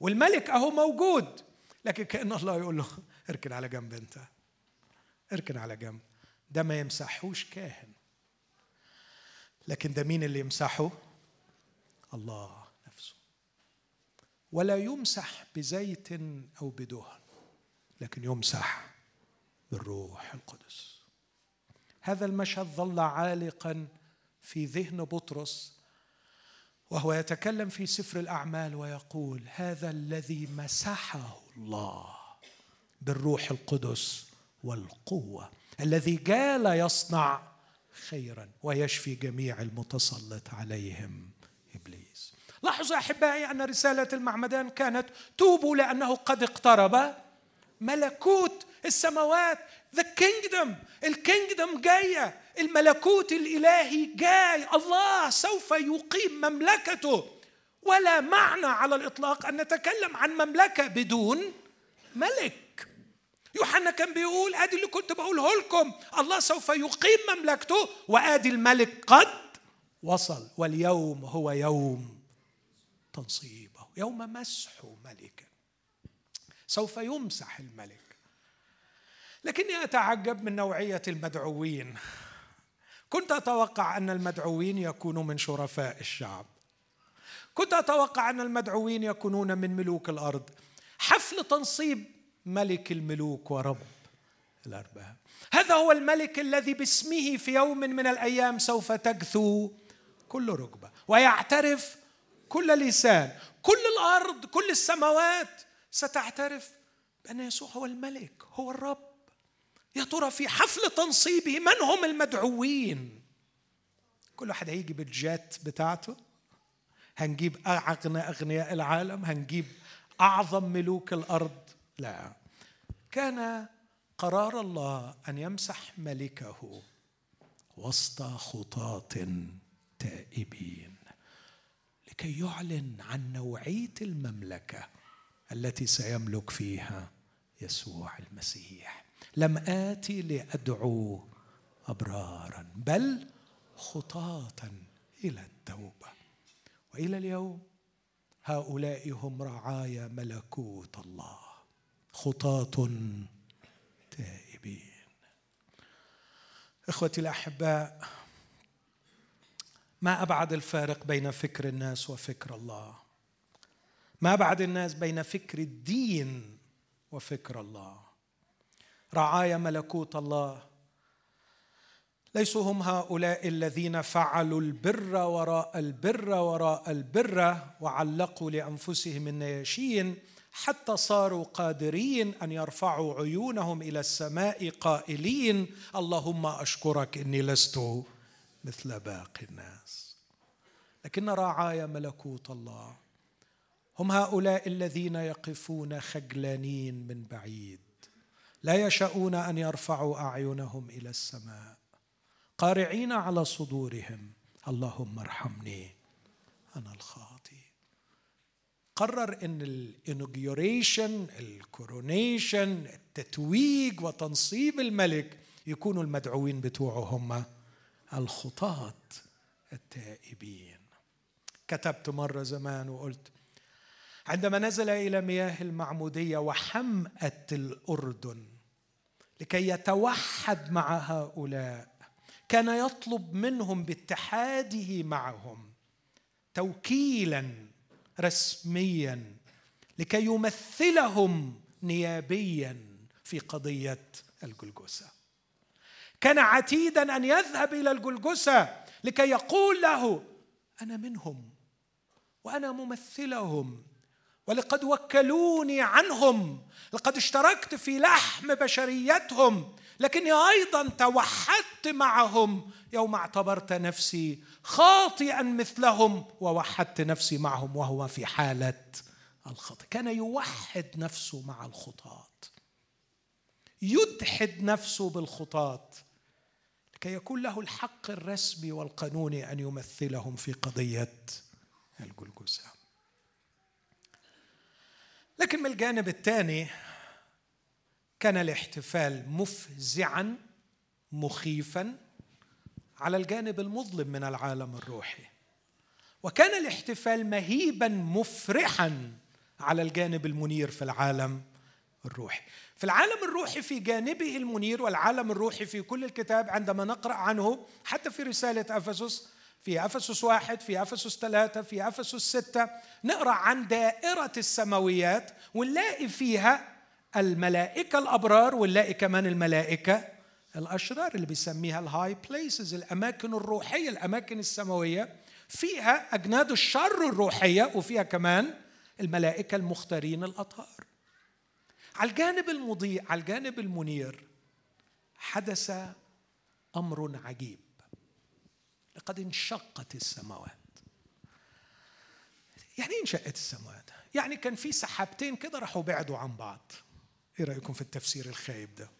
والملك أهو موجود لكن كأن الله يقول له اركن على جنب أنت. اركن على جنب. ده ما يمسحوش كاهن. لكن ده مين اللي يمسحه؟ الله نفسه. ولا يمسح بزيت أو بدهن لكن يمسح بالروح القدس. هذا المشهد ظل عالقا في ذهن بطرس وهو يتكلم في سفر الأعمال ويقول هذا الذي مسحه الله بالروح القدس والقوة الذي جال يصنع خيرا ويشفي جميع المتسلط عليهم. إبليس. لاحظوا أحبائي أن رسالة المعمدان كانت توبوا لأنه قد اقترب ملكوت السماوات. ذا كينجدم الكينجدم جاية الملكوت الإلهي جاي. الله سوف يقيم مملكته. ولا معنى على الإطلاق أن نتكلم عن مملكة بدون ملك. يوحنا كان بيقول أدي اللي كنت بقوله لكم. الله سوف يقيم مملكته وآدي الملك قد وصل واليوم هو يوم تنصيبه يوم مسحه ملكا سوف يمسح الملك. لكني أتعجب من نوعية المدعوين. كنت أتوقع أن المدعوين يكونوا من شرفاء الشعب. كنت أتوقع أن المدعوين يكونون من ملوك الأرض. حفل تنصيب ملك الملوك ورب الأرباب. هذا هو الملك الذي باسمه في يوم من الأيام سوف تجثو كل ركبة ويعترف كل لسان كل الأرض كل السماوات ستعترف بأن يسوع هو الملك هو الرب. يا ترى في حفل تنصيبه من هم المدعوين؟ كل واحد هيجي بالجات بتاعته. هنجيب أغنى أغنياء العالم هنجيب أعظم ملوك الأرض. لا. كان قرار الله أن يمسح ملكه وسط خطاة تائبين لكي يعلن عن نوعية المملكة التي سيملك فيها يسوع المسيح. لم آتي لأدعو أبرارا بل خطاة إلى التوبة. وإلى اليوم هؤلاء هم رعايا ملكوت الله. خطاة تائبين. إخوتي الأحباء ما أبعد الفارق بين فكر الناس وفكر الله؟ ما أبعد الناس بين فكر الدين وفكر الله؟ رعايا ملكوت الله. ليسوا هم هؤلاء الذين فعلوا البر وراء البر وراء البر وعلقوا لأنفسهم النياشين حتى صاروا قادرين أن يرفعوا عيونهم إلى السماء قائلين اللهم أشكرك إني لست مثل باقي الناس. لكن رعايا ملكوت الله. هم هؤلاء الذين يقفون خجلانين من بعيد. لا يشاءون أن يرفعوا أعينهم إلى السماء. قارعين على صدورهم. اللهم ارحمني. أنا الخاطي قرر إن ال inauguration ال coronation التتويج وتنصيب الملك يكونوا المدعوين بتوعه هم الخطاة التائبين. كتبت مرة زمان وقلت عندما نزل إلى مياه المعمودية وحمأة الأردن لكي يتوحد مع هؤلاء كان يطلب منهم باتحاده معهم توكيلا رسميا لكي يمثلهم نيابيا في قضية الجلجسه كان عتيدا أن يذهب إلى الجلجسه لكي يقول له أنا منهم. وأنا ممثلهم. ولقد وكلوني عنهم. لقد اشتركت في لحم بشريتهم. لكني أيضا توحدت معهم. يوم اعتبرت نفسي خاطئا مثلهم ووحدت نفسي معهم وهو في حالة الخطأ. كان يوحد نفسه مع الخطاة. يدحد نفسه بالخطاة. لكي يكون له الحق الرسمي والقانوني أن يمثلهم في قضية الجلجسه لكن من الجانب الثاني كان الاحتفال مفزعا مخيفا على الجانب المظلم من العالم الروحي. وكان الاحتفال مهيبا مفرحا على الجانب المنير في العالم الروحي. في العالم الروحي في جانبه المنير والعالم الروحي في كل الكتاب عندما نقرأ عنه حتى في رسالة أفسس في أفسس واحد في أفسس ثلاثة في أفسس ستة نقرأ عن دائرة السماويات ونلاقي فيها الملائكة الأبرار ونلاقي كمان الملائكة الأشرار اللي بيسميها ال high places الأماكن الروحية الأماكن السماوية. فيها أجناد الشر الروحية وفيها كمان الملائكة المختارين الأطهار. على الجانب المضيء على الجانب المنير حدث أمر عجيب. لقد انشقت السماوات. يعني إيه انشقت السماوات؟ يعني كان في سحابتين كده راحوا بعدوا عن بعض. إيه رأيكم في التفسير الخايب ده؟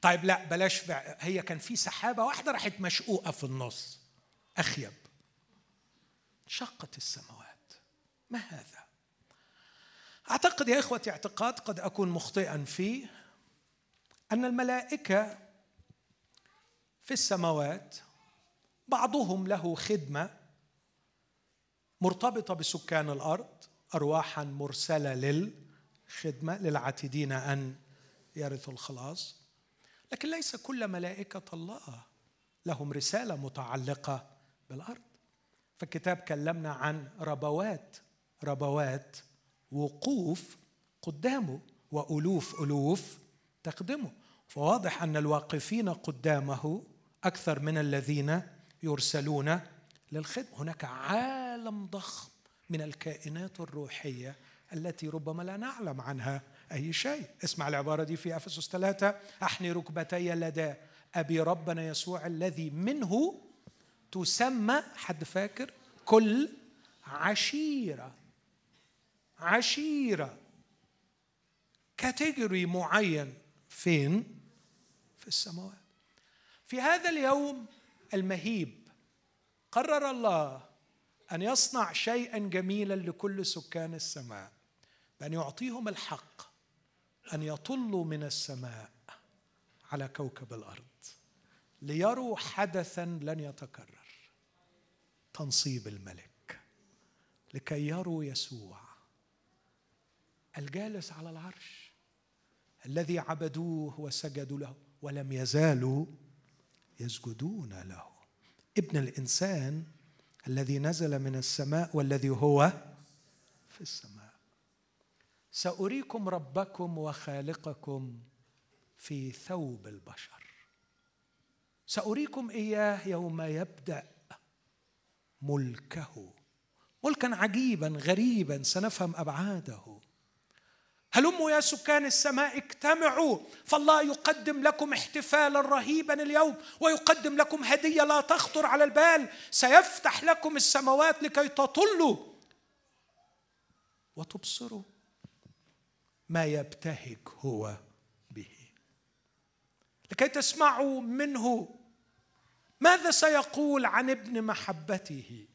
طيب لا بلاش. هي كان في سحابة واحدة راحت مشقوقة في النص. أخيب. انشقت السماوات. ما هذا؟ أعتقد يا إخوتي اعتقاد قد أكون مخطئا فيه أن الملائكة في السماوات بعضهم له خدمة مرتبطة بسكان الأرض ارواحا مرسلة للخدمة للعاتدين أن يرثوا الخلاص. لكن ليس كل ملائكة الله لهم رسالة متعلقة بالأرض. فالكتاب كلمنا عن ربوات ربوات وقوف قدامه وألوف ألوف تقدمه. فواضح أن الواقفين قدامه أكثر من الذين يرسلون للخدمة. هناك عالم ضخم من الكائنات الروحية التي ربما لا نعلم عنها أي شيء. اسمع العبارة دي في أفسس ثلاثة. أحني ركبتي لدى أبي ربنا يسوع الذي منه تسمى حد فاكر؟ كل عشيرة. عشيرة. كاتيجوري معين فين؟ في السماوات. في هذا اليوم المهيب قرر الله أن يصنع شيئا جميلا لكل سكان السماء بأن يعطيهم الحق أن يطلوا من السماء على كوكب الأرض ليروا حدثا لن يتكرر. تنصيب الملك لكي يروا يسوع الجالس على العرش الذي عبدوه وسجدوا له ولم يزالوا يسجدون له. ابن الإنسان الذي نزل من السماء والذي هو في السماء. سأريكم ربكم وخالقكم في ثوب البشر. سأريكم إياه يوم يبدأ ملكه. ملكا عجيبا غريبا سنفهم أبعاده. هلموا يا سكان السماء اجتمعوا فالله يقدم لكم احتفالا رهيبا اليوم ويقدم لكم هدية لا تخطر على البال. سيفتح لكم السماوات لكي تطلوا وتبصروا ما يبتهج هو به. لكي تسمعوا منه ماذا سيقول عن ابن محبته؟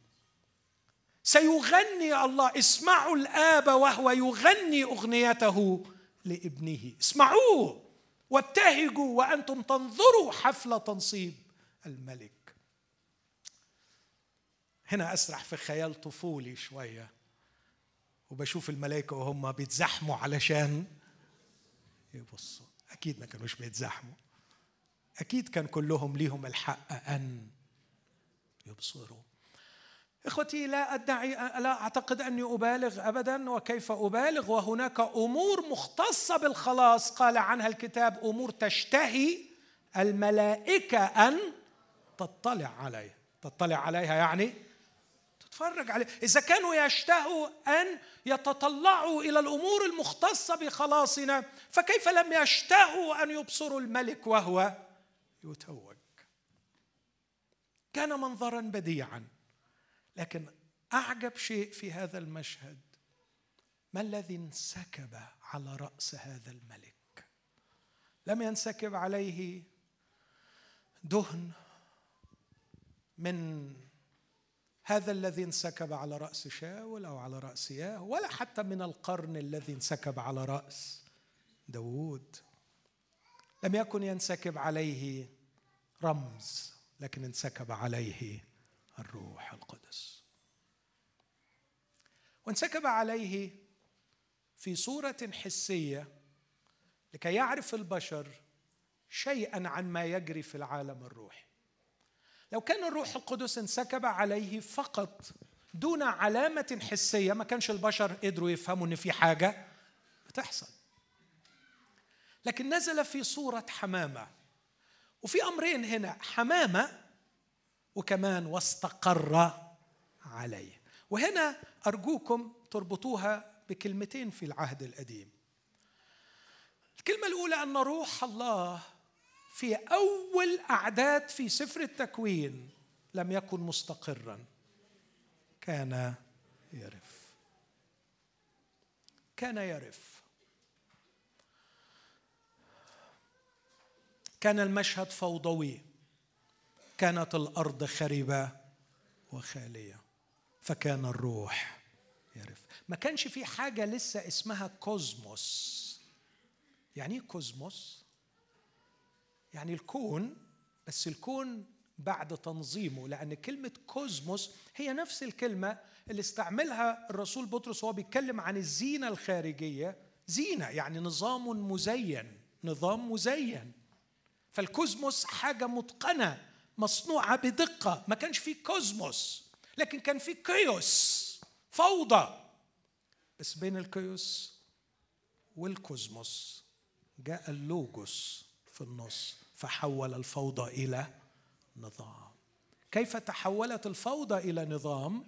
سيغني الله اسمعوا الآب وهو يغني أغنيته لابنه. اسمعوه وابتهجوا وأنتم تنظروا حفل تنصيب الملك. هنا أسرح في خيال طفولي شوية وبشوف الملائكة وهم بيتزحموا علشان يبصوا. أكيد ما كانوش بيتزحموا. أكيد كان كلهم ليهم الحق أن يبصروا. إخوتي لا أدعي لا أعتقد أني أبالغ ابدا وكيف أبالغ؟ وهناك أمور مختصة بالخلاص. قال عنها الكتاب أمور تشتهي الملائكة أن تطلع عليها. تطلع عليها يعني تتفرج عليه إذا كانوا يشتهوا أن يتطلعوا إلى الأمور المختصة بخلاصنا فكيف لم يشتهوا أن يبصروا الملك وهو يتوج؟ كان منظرا بديعا. لكن أعجب شيء في هذا المشهد. ما الذي انسكب على رأس هذا الملك؟ لم ينسكب عليه دهن من هذا الذي انسكب على رأس شاول أو على رأس ياه ولا حتى من القرن الذي انسكب على رأس داوود. لم يكن ينسكب عليه رمز لكن انسكب عليه الروح القدس. وانسكب عليه في صورة حسية لكي يعرف البشر شيئا عن ما يجري في العالم الروحي. لو كان الروح القدس انسكب عليه فقط دون علامة حسية ما كانش البشر قدروا يفهموا إن في حاجة بتحصل. لكن نزل في صورة حمامة. وفي أمرين هنا حمامة وكمان واستقر عليه. وهنا أرجوكم تربطوها بكلمتين في العهد القديم. الكلمة الأولى أن روح الله في أول أعداد في سفر التكوين لم يكن مستقرا. كان يرف. كان يرف. كان المشهد فوضوي. كانت الأرض خربة وخالية فكان الروح يرف. ما كانش في حاجة لسه اسمها كوزموس. يعني إيه كوزموس؟ يعني الكون بس الكون بعد تنظيمه لأن كلمة cosmos هي نفس الكلمة اللي استعملها الرسول بطرس وهو بيتكلم عن الزينة الخارجية. زينة يعني نظام مزين نظام مزين. فال cosmos حاجة متقنة. مصنوعة بدقة. ما كانش في cosmos لكن كان في chaos فوضى. بس بين ال chaos وال cosmos جاء اللوجوس في النص فحول الفوضى إلى نظام. كيف تحولت الفوضى إلى نظام؟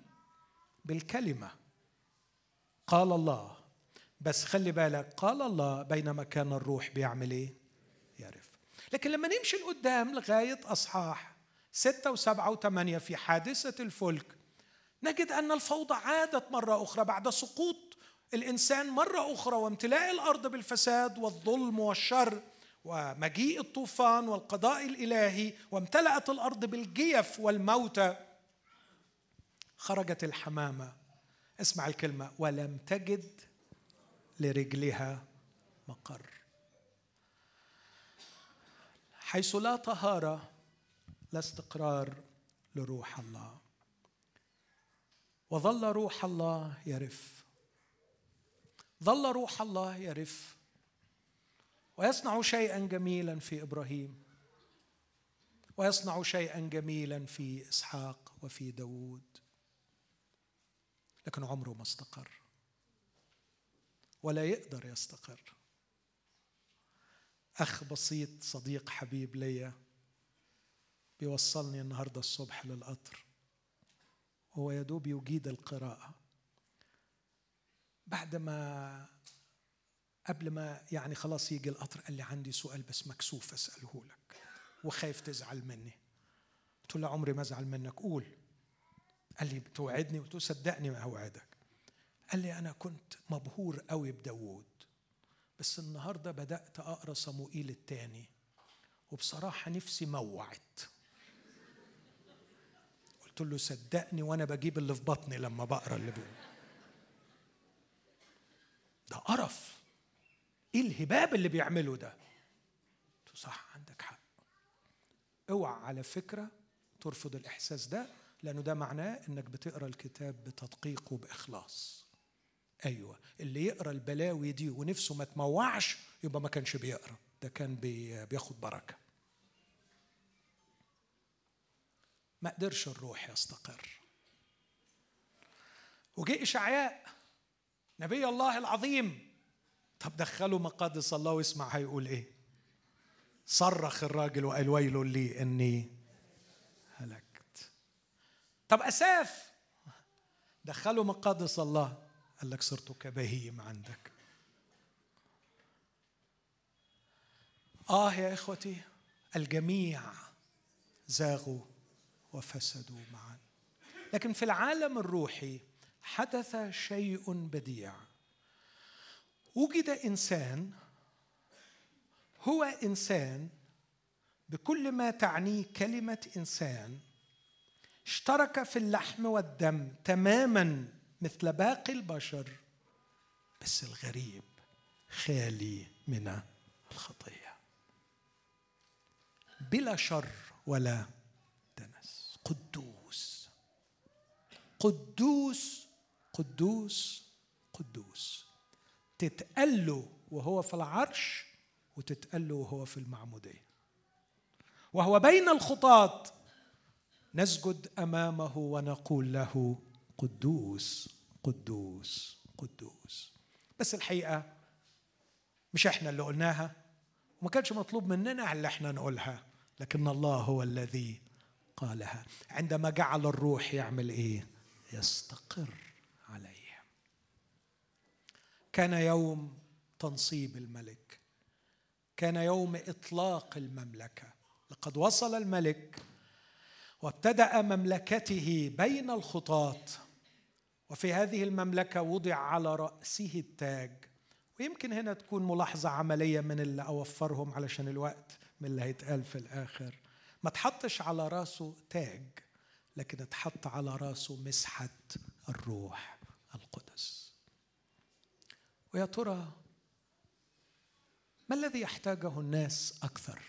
بالكلمة. قال الله. بس خلي بالك قال الله بينما كان الروح بيعمل إيه؟ يعرف. لكن لما نمشي لقدام لغاية أصحاح ستة وسبعة وثمانية في حادثة الفلك. نجد أن الفوضى عادت مرة أخرى بعد سقوط الإنسان مرة أخرى وامتلاء الأرض بالفساد والظلم والشر ومجيء الطوفان والقضاء الإلهي وامتلأت الأرض بالجيف والموتى. خرجت الحمامة. اسمع الكلمة. ولم تجد لرجلها مقر. حيث لا طهارة لا استقرار لروح الله. وظل روح الله يرف. ظل روح الله يرف. ويصنع شيئا جميلا في إبراهيم. ويصنع شيئا جميلا في إسحاق وفي داوود. لكن عمره ما استقر. ولا يقدر يستقر. أخ بسيط صديق حبيب ليا بيوصلني النهارده الصبح للقطر. هو يدوب يجيد القراءة. بعد ما قبل ما يعني خلاص يجي القطر قال لي عندي سؤال بس مكسوف أسأله لك وخايف تزعل مني. قلت له عمري ما أزعل منك قول. قال لي بتوعدني قلت له صدقني ما أوعدك. قال لي أنا كنت مبهور قوي بداوود بس النهارده بدأت أقرأ صموئيل الثاني وبصراحة نفسي موعت. قلت له صدقني وأنا بجيب اللي في بطني لما بقرا اللي بيقول. ده قرف. إيه الهباب اللي بيعمله ده؟ قلت صح عندك حق. اوعى على فكرة ترفض الإحساس ده لأنه ده معناه إنك بتقرأ الكتاب بتدقيق وباخلاص أيوه اللي يقرأ البلاوي دي ونفسه ما تموعش يبقى ما كانش بيقرأ ده كان بياخد بركة. ما قدرش الروح يستقر. وجاء إشعياء نبي الله العظيم. طب دخلوا مقادس الله واسمع هيقول إيه؟ صرخ الراجل وقال ويل لي إني هلكت. طب أساف؟ دخلوا مقادس الله. قال لك صرت كبهيم عندك. آه يا إخوتي الجميع زاغوا. وفسدوا معا. لكن في العالم الروحي حدث شيء بديع. وجد إنسان هو إنسان بكل ما تعنيه كلمة إنسان اشترك في اللحم والدم تماما مثل باقي البشر بس الغريب خالي من الخطية. بلا شر ولا قدوس. قدوس قدوس قدوس. تتقال له وهو في العرش وتتقال له وهو في المعمودية. وهو بين الخطاة نسجد أمامه ونقول له قدوس قدوس قدوس. بس الحقيقة مش إحنا اللي قلناها وما كانش مطلوب مننا اللي إحنا نقولها لكن الله هو الذي قالها عندما جعل الروح يعمل إيه؟ يستقر عليه. كان يوم تنصيب الملك كان يوم إطلاق المملكة. لقد وصل الملك وابتدأ مملكته بين الخطاه وفي هذه المملكة وضع على رأسه التاج. ويمكن هنا تكون ملاحظة عملية من اللي أوفرهم علشان الوقت من اللي هيتقال في الآخر. ما تحطش على راسه تاج لكن اتحط على راسه مسحة الروح القدس. ويا ترى ما الذي يحتاجه الناس أكثر؟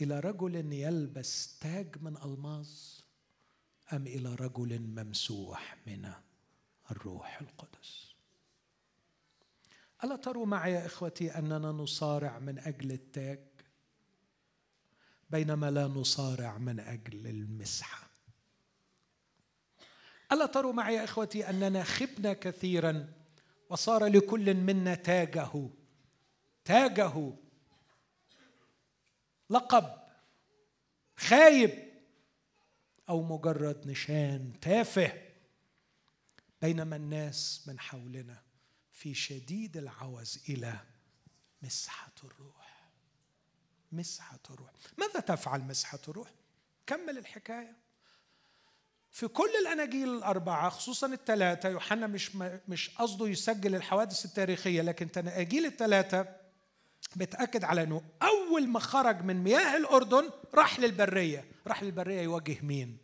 إلى رجل يلبس تاج من ألماظ أم إلى رجل ممسوح من الروح القدس؟ ألا تروا معي يا إخوتي أننا نصارع من أجل التاج؟ بينما لا نصارع من أجل المسحة. ألا تروا معي يا إخوتي أننا خبنا كثيرا وصار لكل منا تاجه تاجه لقب خايب أو مجرد نشان تافه بينما الناس من حولنا في شديد العوز إلى مسحة الروح. مسحة الروح. ماذا تفعل مسحة الروح؟ كمل الحكاية. في كل الأناجيل الأربعة خصوصا الثلاثه يوحنا مش مش قصده يسجل الحوادث التاريخية لكن الاناجيل الثلاثه بتأكد على إنه أول ما خرج من مياه الأردن راح للبرية. راح للبرية يواجه مين؟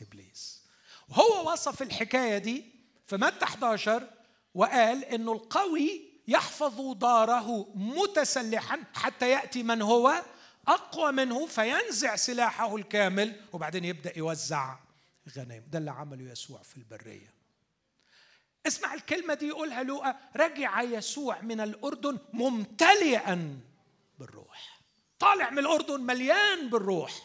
إبليس. وهو وصف الحكاية دي في متى 11 وقال إنه القوي يحفظ داره متسلحا حتى يأتي من هو أقوى منه فينزع سلاحه الكامل وبعدين يبدأ يوزع غنائم. ده اللي عمله يسوع في البرية. اسمع الكلمة دي يقولها لوقا. رجع يسوع من الأردن ممتلئا بالروح. طالع من الأردن مليان بالروح.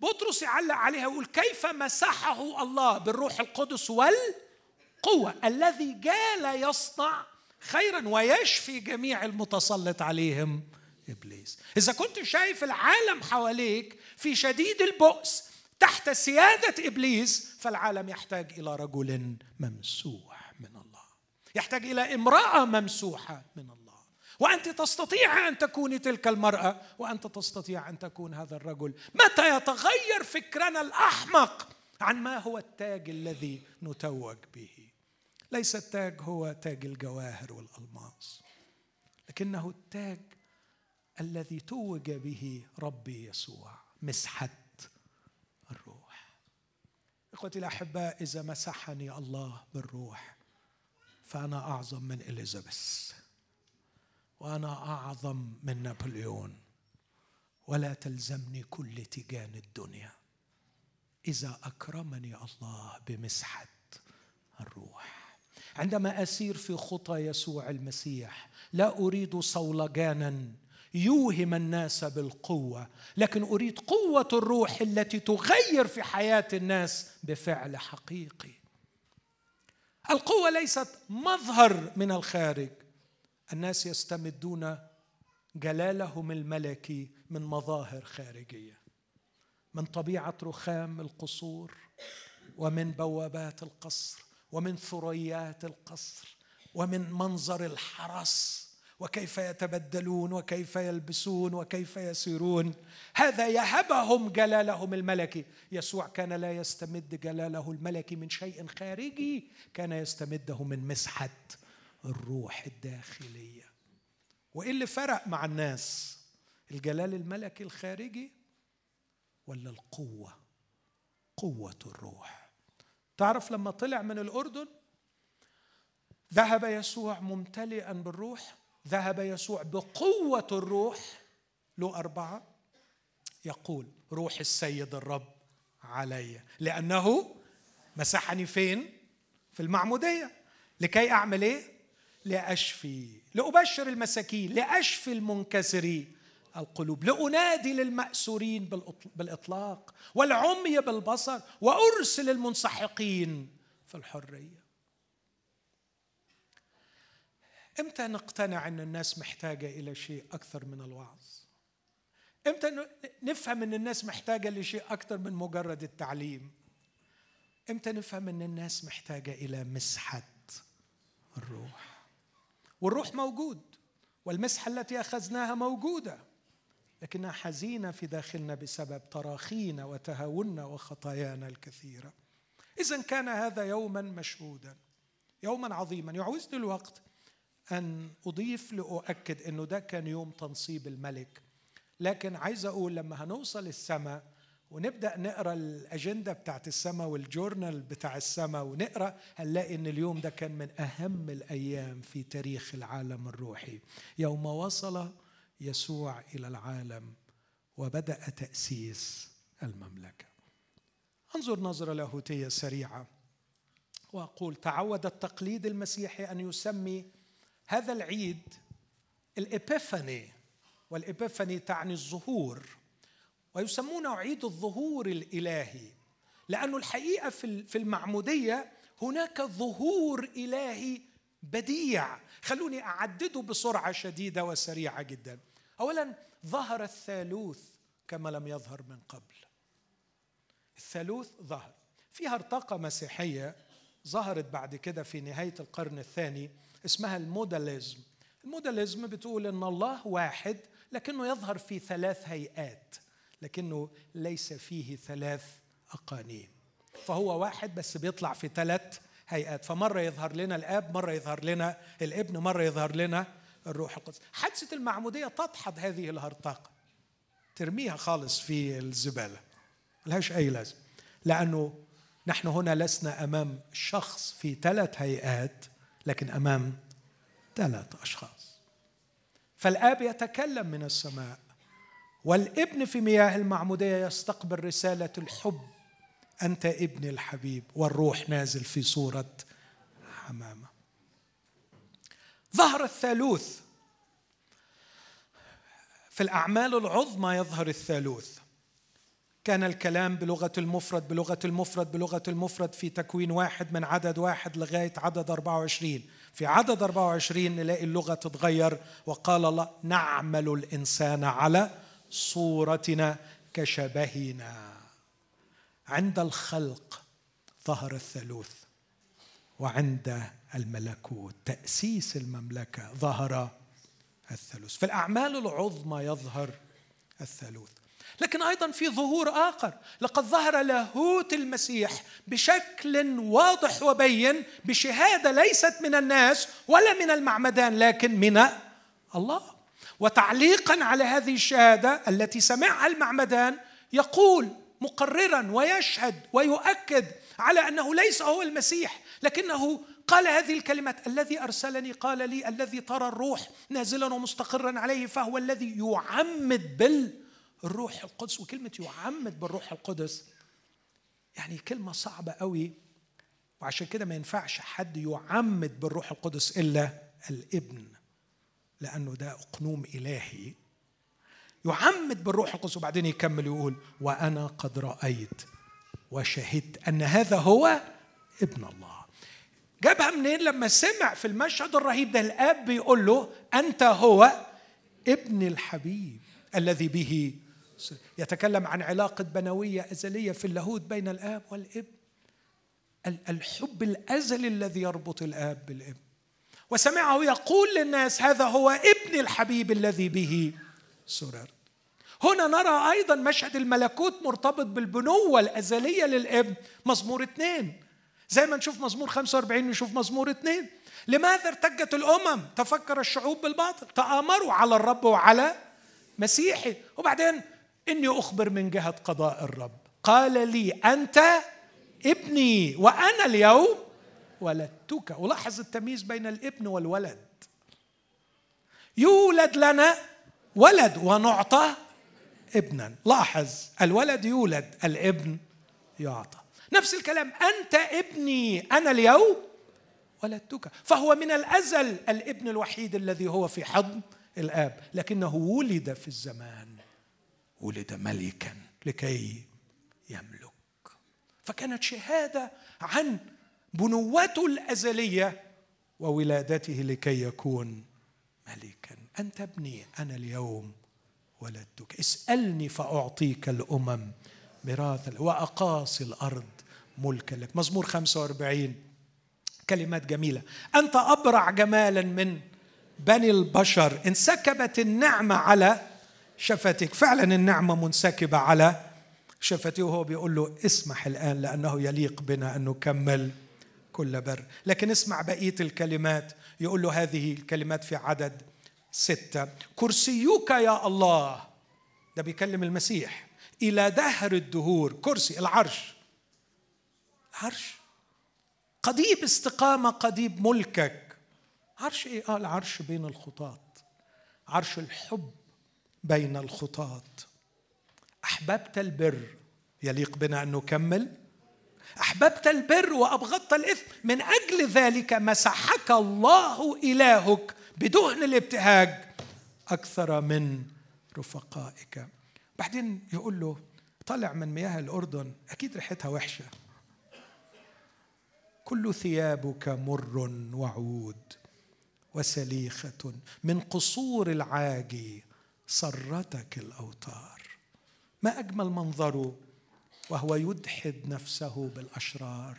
بطرس يعلق عليها ويقول كيف مسحه الله بالروح القدس والقوة الذي جال يصنع خيرا ويشفي جميع المتسلط عليهم إبليس. إذا كنت شايف العالم حواليك في شديد البؤس تحت سيادة إبليس فالعالم يحتاج إلى رجل ممسوح من الله. يحتاج إلى امرأة ممسوحة من الله. وأنت تستطيع أن تكوني تلك المرأة وأنت تستطيع أن تكون هذا الرجل. متى يتغير فكرنا الأحمق عن ما هو التاج الذي نتوج به؟ ليس التاج هو تاج الجواهر والألماس لكنه التاج الذي توج به ربي يسوع مسحة الروح. إخوتي الأحباء إذا مسحني الله بالروح فأنا أعظم من إليزابيث وأنا أعظم من نابليون ولا تلزمني كل تيجان الدنيا إذا أكرمني الله بمسحة الروح. عندما أسير في خطى يسوع المسيح لا أريد صولجانا يوهم الناس بالقوة لكن أريد قوة الروح التي تغير في حياة الناس بفعل حقيقي. القوة ليست مظهر من الخارج. الناس يستمدون جلالهم الملكي من مظاهر خارجية من طبيعة رخام القصور ومن بوابات القصر. ومن ثريات القصر ومن منظر الحرس وكيف يتبدلون وكيف يلبسون وكيف يسيرون. هذا يهبهم جلالهم الملكي. يسوع كان لا يستمد جلاله الملكي من شيء خارجي كان يستمده من مسحة الروح الداخلية. وإيه اللي فرق مع الناس؟ الجلال الملكي الخارجي ولا القوة؟ قوة الروح. تعرف لما طلع من الأردن ذهب يسوع ممتلئا بالروح ذهب يسوع بقوة الروح له أربعة يقول روح السيد الرب علي لأنه مسحني فين؟ في المعمودية لكي أعمل إيه؟ لأشفي لأبشر المساكين لأشفي المنكسرين القلوب. لأنادي للمأسورين بالإطلاق والعمي بالبصر وأرسل المنسحقين في الحرية. إمتى نقتنع أن الناس محتاجة إلى شيء أكثر من الوعظ؟ إمتى نفهم أن الناس محتاجة لشيء أكثر من مجرد التعليم؟ إمتى نفهم أن الناس محتاجة إلى مسحة الروح؟ والروح موجود والمسحة التي أخذناها موجودة. لكنها حزينة في داخلنا بسبب تراخينا وتهاوننا وخطايانا الكثيرة. اذا كان هذا يوما مشهودا يوما عظيما. يعوزني الوقت أن أضيف لأؤكد أنه ده كان يوم تنصيب الملك. لكن عايز أقول لما هنوصل السماء ونبدأ نقرأ الأجندة بتاعت السماء والجورنال بتاع السماء ونقرأ هنلاقي أن اليوم ده كان من أهم الأيام في تاريخ العالم الروحي. يوم وصل يسوع إلى العالم وبدأ تأسيس المملكة. انظر نظرة لاهوتية سريعة وأقول تعود التقليد المسيحي أن يسمي هذا العيد الإبيفاني والإبيفاني تعني الظهور ويسمونه عيد الظهور الإلهي لأنه الحقيقة في المعمودية هناك ظهور إلهي بديع. خلوني أعدده بسرعة شديدة وسريعة جدا. أولا ظهر الثالوث كما لم يظهر من قبل. الثالوث ظهر. في هرطقة مسيحية ظهرت بعد كده في نهاية القرن الثاني اسمها الموداليزم. الموداليزم بتقول إن الله واحد لكنه يظهر في ثلاث هيئات لكنه ليس فيه ثلاث أقانيم. فهو واحد بس بيطلع في ثلاث هيئات. فمرة يظهر لنا الآب مرة يظهر لنا الابن مرة يظهر لنا الروح القدس. حادثة المعمودية تدحض هذه الهرطقه ترميها خالص في الزبالة. ملهاش أي لازمه لأنه نحن هنا لسنا أمام شخص في ثلاث هيئات لكن أمام ثلاث أشخاص. فالآب يتكلم من السماء. والابن في مياه المعمودية يستقبل رسالة الحب. أنت ابني الحبيب والروح نازل في صورة حمامة. ظهر الثالوث. في الأعمال العظمى يظهر الثالوث. كان الكلام بلغة المفرد بلغة المفرد بلغة المفرد في تكوين واحد من عدد واحد لغاية عدد 24 في عدد 24 نلاقي اللغة تتغير وقال الله نعمل الإنسان على صورتنا كشبهنا. عند الخلق ظهر الثالوث وعند الملكوت. تأسيس المملكة ظهر الثالوث. في الأعمال العظمى يظهر الثالوث. لكن أيضا في ظهور آخر. لقد ظهر لاهوت المسيح بشكل واضح وبين بشهادة ليست من الناس ولا من المعمدان لكن من الله. وتعليقا على هذه الشهادة التي سمعها المعمدان يقول مقررا ويشهد ويؤكد على أنه ليس هو المسيح لكنه قال هذه الكلمات الذي أرسلني قال لي الذي ترى الروح نازلا ومستقرا عليه فهو الذي يعمد بالروح القدس. وكلمة يعمد بالروح القدس يعني كلمة صعبة قوي وعشان كده ما ينفعش حد يعمد بالروح القدس إلا الإبن لأنه ده أقنوم إلهي. يعمد بالروح القدس وبعدين يكمل يقول وأنا قد رأيت وشهدت أن هذا هو ابن الله. جابها منين؟ لما سمع في المشهد الرهيب ده الآب بيقول له أنت هو ابن الحبيب الذي به يتكلم عن علاقة بنوية أزلية في اللاهوت بين الآب والابن الحب الأزلي الذي يربط الآب بالابن وسمعه يقول للناس هذا هو ابن الحبيب الذي به سررت. هنا نرى أيضا مشهد الملكوت مرتبط بالبنوة الأزلية للابن مزمور اثنين. زي ما نشوف مزمور 45 نشوف مزمور اثنين لماذا ارتجت الأمم؟ تفكر الشعوب بالباطل. تآمروا على الرب وعلى مسيحه. وبعدين إني أخبر من جهة قضاء الرب. قال لي أنت ابني وأنا اليوم ولدتك. ولاحظ التمييز بين الابن والولد. يولد لنا ولد ونعطى ابنا. لاحظ الولد يولد الابن يعطى. نفس الكلام. أنت ابني أنا اليوم ولدتك. فهو من الأزل الابن الوحيد الذي هو في حضن الآب لكنه ولد في الزمان. ولد ملكا لكي يملك. فكانت شهادة عن بنوته الأزلية وولادته لكي يكون ملكا. أنت ابني أنا اليوم ولدتك. اسألني فأعطيك الأمم ميراثا وأقاصي الأرض. ملكا لك. مزمور 45 كلمات جميلة. أنت أبرع جمالا من بني البشر. انسكبت النعمة على شفتك. فعلا النعمة منسكبة على شفتي. وهو بيقول له اسمح الآن لأنه يليق بنا أن نكمل كل بر. لكن اسمع بقية الكلمات. يقول له هذه الكلمات في عدد ستة. كرسيك يا الله. ده بيكلم المسيح. إلى دهر الدهور. كرسي العرش. عرش. قضيب استقامة قضيب ملكك. عرش إيه؟ آه العرش بين الخطاة عرش الحب بين الخطاة أحببت البر. يليق بنا أن نكمل. أحببت البر وأبغضت الإثم. من أجل ذلك مسحك الله إلهك بدهن الابتهاج أكثر من رفقائك. بعدين يقول له طلع من مياه الأردن. أكيد ريحتها وحشة. كل ثيابك مر وعود وسليخة من قصور العاجي سرتك الأوتار. ما أجمل منظره وهو يدحد نفسه بالأشرار.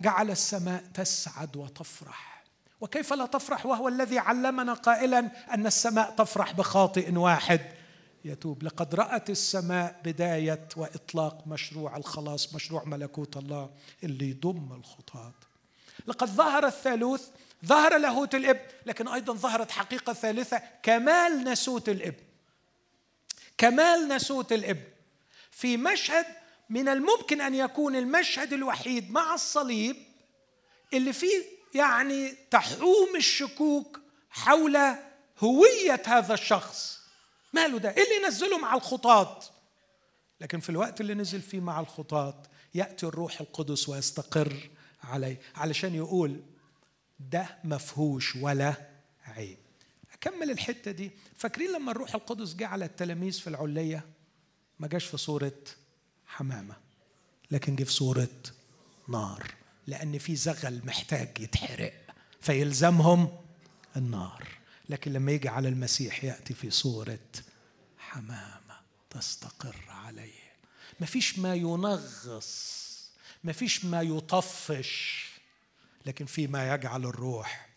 جعل السماء تسعد وتفرح. وكيف لا تفرح؟ وهو الذي علمنا قائلا أن السماء تفرح بخاطئ واحد. يتوب. لقد رأت السماء بداية وإطلاق مشروع الخلاص مشروع ملكوت الله اللي يضم الخطاه لقد ظهر الثالوث ظهر لاهوت الابن لكن أيضا ظهرت حقيقة ثالثة كمال نسوت الابن كمال نسوت الابن في مشهد من الممكن أن يكون المشهد الوحيد مع الصليب اللي فيه يعني تحوم الشكوك حول هوية هذا الشخص. ماله ده؟ إيه اللي نزله مع الخطاة لكن في الوقت اللي نزل فيه مع الخطاة يأتي الروح القدس ويستقر عليه. علشان يقول ده مفهوش ولا عيب. أكمل الحتة دي. فاكرين لما الروح القدس جه على التلاميذ في العلية ما جاش في صورة حمامة لكن جه في صورة نار لأن في زغل محتاج يتحرق فيلزمهم النار. لكن لما يجي على المسيح يأتي في صورة حمامة تستقر عليه. ما فيش ما ينغص ما فيش ما يطفش لكن في ما يجعل الروح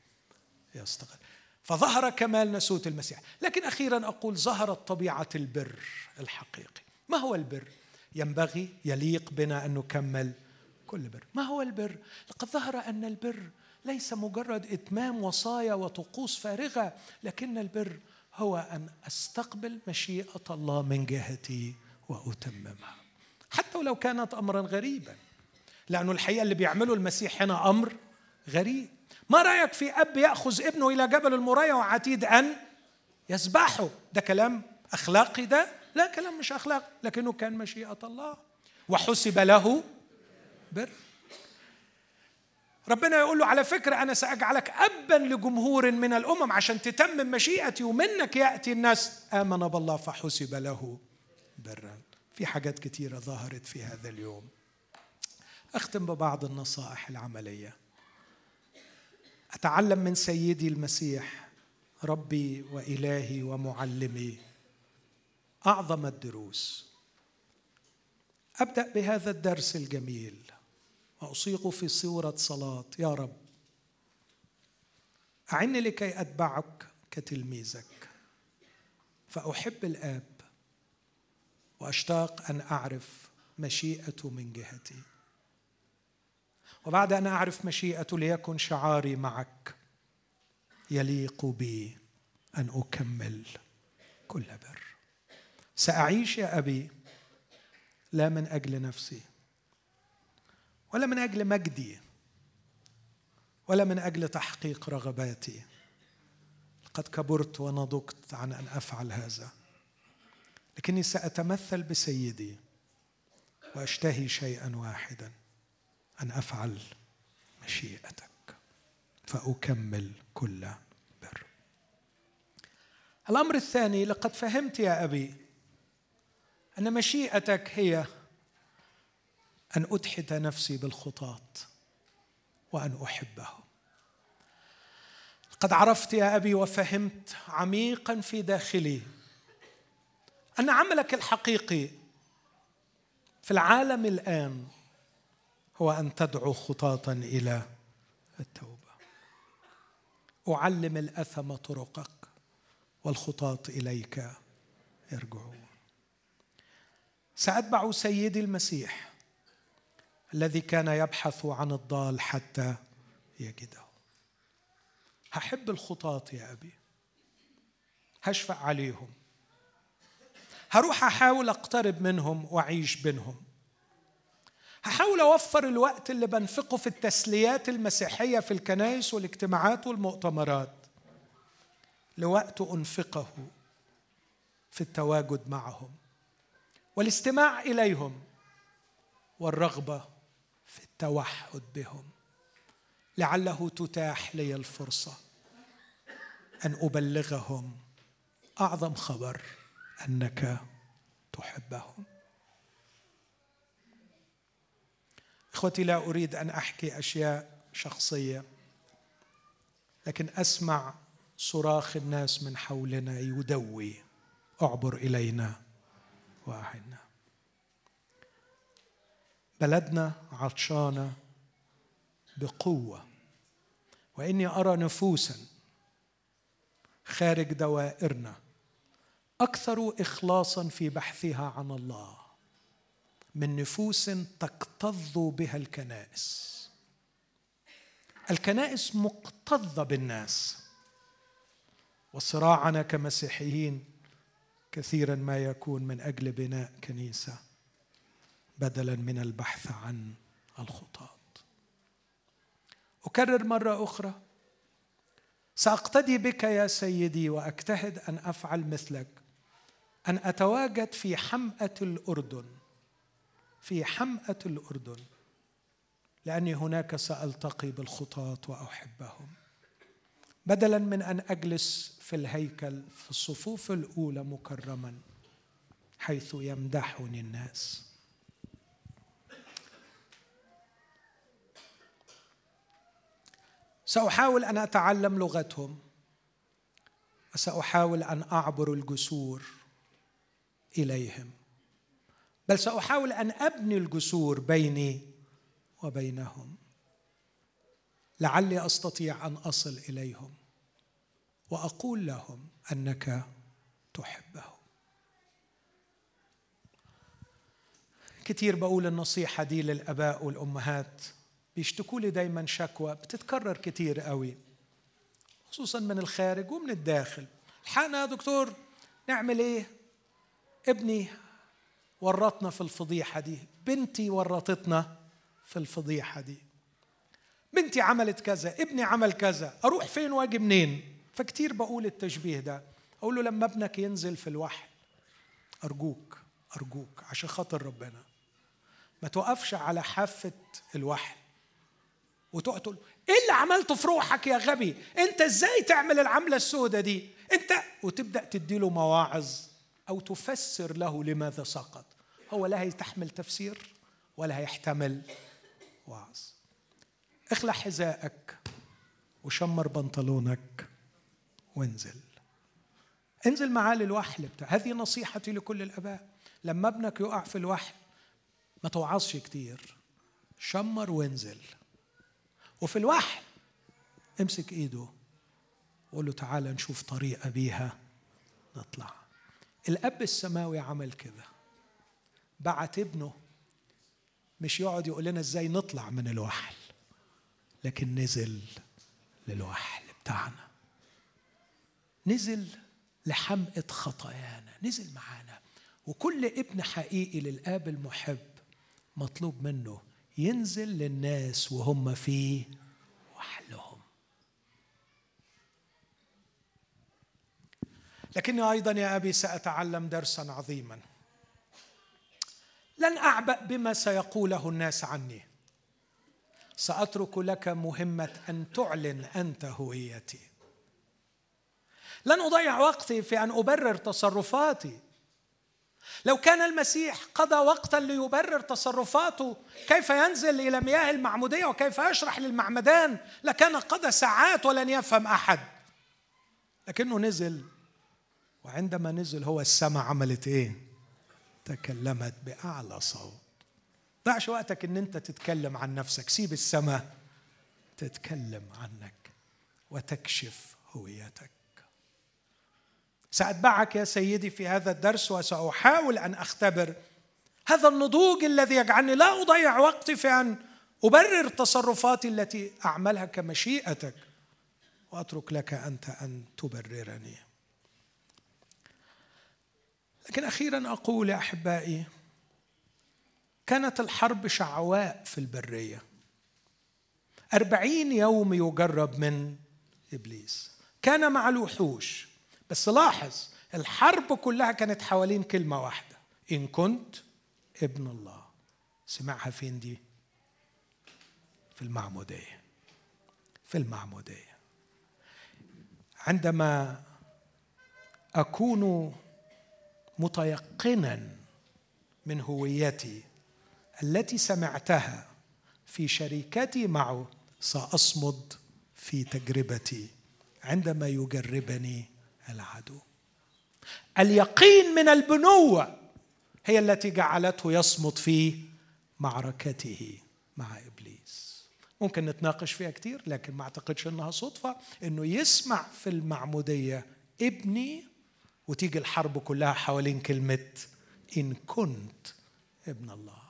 يستقر. فظهر كمال نسوت المسيح. لكن أخيرا أقول ظهرت طبيعة البر الحقيقي. ما هو البر؟ ينبغي يليق بنا أن نكمل كل بر. ما هو البر؟ لقد ظهر أن البر ليس مجرد إتمام وصايا وطقوس فارغة لكن البر هو أن أستقبل مشيئة الله من جهتي وأتممها. حتى ولو كانت امرا غريبا لأنه الحقيقة اللي بيعمله المسيح هنا أمر غريب. ما رأيك في أب يأخذ ابنه إلى جبل المرايه وعتيد أن يذبحه ده كلام أخلاقي ده؟ لا كلام مش اخلاق لكنه كان مشيئة الله وحسب له بر. ربنا يقول له على فكرة أنا سأجعلك أبا لجمهور من الأمم عشان تتمم مشيئتي ومنك يأتي الناس. آمن بالله فحسب له برا. في حاجات كتيرة ظهرت في هذا اليوم. أختم ببعض النصائح العملية. أتعلم من سيدي المسيح ربي وإلهي ومعلمي. أعظم الدروس. أبدأ بهذا الدرس الجميل. وأصيغ في صورة صلاة. يا رب. أعني لكي أتبعك كتلميذك. فأحب الآب وأشتاق أن أعرف مشيئته من جهتي. وبعد أن أعرف مشيئته ليكن شعاري معك يليق بي أن أكمل كل بر. سأعيش يا أبي لا من أجل نفسي ولا من أجل مجدي ولا من أجل تحقيق رغباتي. لقد كبرت ونضجت عن أن أفعل هذا لكني سأتمثل بسيدي وأشتهي شيئا واحدا أن أفعل مشيئتك فأكمل كل بر. الأمر الثاني لقد فهمت يا أبي أن مشيئتك هي أن أدحت نفسي بالخطاه وأن أحبهم. قد عرفت يا أبي وفهمت عميقا في داخلي أن عملك الحقيقي في العالم الآن هو أن تدعو خطاة إلى التوبة. أعلم الأثم طرقك والخطاة إليك يرجعون. سأتبع سيدي المسيح الذي كان يبحث عن الضال حتى يجده. هحب الخطاة يا أبي. هشفق عليهم. هروح أحاول أقترب منهم وأعيش بينهم. هحاول أوفر الوقت اللي بنفقه في التسليات المسيحية في الكنائس والاجتماعات والمؤتمرات لوقت أنفقه في التواجد معهم والاستماع إليهم والرغبة التوحد بهم. لعله تتاح لي الفرصة أن أبلغهم. أعظم خبر أنك تحبهم. إخوتي لا أريد أن أحكي أشياء شخصية لكن أسمع صراخ الناس من حولنا يدوي. اعبر إلينا واعنا. بلدنا عطشانه بقوة. وإني أرى نفوسا خارج دوائرنا أكثر اخلاصا في بحثها عن الله من نفوس تكتظ بها الكنائس. الكنائس مكتظة بالناس وصراعنا كمسيحيين كثيرا ما يكون من أجل بناء كنيسة. بدلا من البحث عن الخطاة أكرر مرة أخرى. سأقتدي بك يا سيدي وأجتهد أن أفعل مثلك. أن أتواجد في حمأة الأردن. في حمأة الأردن. لأني هناك سألتقي بالخطاة وأحبهم. بدلا من أن أجلس في الهيكل في الصفوف الأولى مكرما حيث يمدحني الناس. سأحاول أن أتعلم لغتهم. وسأحاول أن أعبر الجسور إليهم. بل سأحاول أن أبني الجسور بيني وبينهم. لعلي أستطيع أن أصل إليهم وأقول لهم أنك تحبهم. كتير بقول النصيحة دي للآباء والأمهات. بيشتكوا لي دايما شكوى بتتكرر كتير قوي خصوصا من الخارج ومن الداخل. الحقنا يا دكتور نعمل إيه؟ ابني ورطنا في الفضيحة دي بنتي ورطتنا في الفضيحة دي. بنتي عملت كذا ابني عمل كذا أروح فين وأجي منين؟ فكتير بقول التشبيه ده. أقول له لما ابنك ينزل في الوحل أرجوك أرجوك عشان خاطر ربنا. ما توقفش على حافة الوحل وتقعد تقول إيه اللي عملته في روحك يا غبي؟ أنت إزاي تعمل العملة السوداء دي؟ أنت وتبدأ تديله مواعظ أو تفسر له لماذا سقط. هو لا هيتحمل تفسير ولا هيحتمل وعظ. اخلع حذائك وشمر بنطلونك وانزل. انزل معاه للوحل بتاع هذه نصيحتي لكل الآباء. لما ابنك يقع في الوحل ما توعظش كتير. شمر وانزل. وفي الوحل امسك ايده وقول له تعالى نشوف طريقة بيها. نطلع. الأب السماوي عمل كده. بعت ابنه مش يقعد يقول لنا إزاي نطلع من الوحل لكن نزل للوحل بتاعنا. نزل لحمقة خطايانا نزل معانا. وكل ابن حقيقي للآب المحب مطلوب منه ينزل للناس وهم في وحلهم. لكني أيضا يا أبي سأتعلم درسا عظيما. لن أعبأ بما سيقوله الناس عني. سأترك لك مهمة أن تعلن أنت هويتي. لن أضيع وقتي في أن أبرر تصرفاتي. لو كان المسيح قضى وقتا ليبرر تصرفاته كيف ينزل إلى مياه المعمودية وكيف يشرح للمعمدان لكان قضى ساعات ولن يفهم أحد. لكنه نزل وعندما نزل هو السماء عملت إيه؟ تكلمت بأعلى صوت. ضعش وقتك إن أنت تتكلم عن نفسك. سيب السماء تتكلم عنك وتكشف هويتك. سأتبعك يا سيدي في هذا الدرس وسأحاول أن أختبر هذا النضوج الذي يجعلني لا أضيع وقتي في أن أبرر تصرفاتي التي أعملها كمشيئتك. وأترك لك أنت أن تبررني. لكن أخيرا أقول يا أحبائي كانت الحرب شعواء في البرية. أربعين يوم يجرب من إبليس. كان مع الوحوش. بس لاحظ الحرب كلها كانت حوالين كلمة واحدة. إن كنت ابن الله. سمعها فين دي؟ في المعمودية. في المعمودية. عندما أكون متيقنا من هويتي التي سمعتها في شركتي معه سأصمد في تجربتي. عندما يجربني العدو. اليقين من البنوة هي التي جعلته يصمت في معركته مع إبليس. ممكن نتناقش فيها كتير لكن ما أعتقدش إنها صدفة إنه يسمع في المعمودية ابني وتيجي الحرب كلها حوالين كلمة إن كنت ابن الله.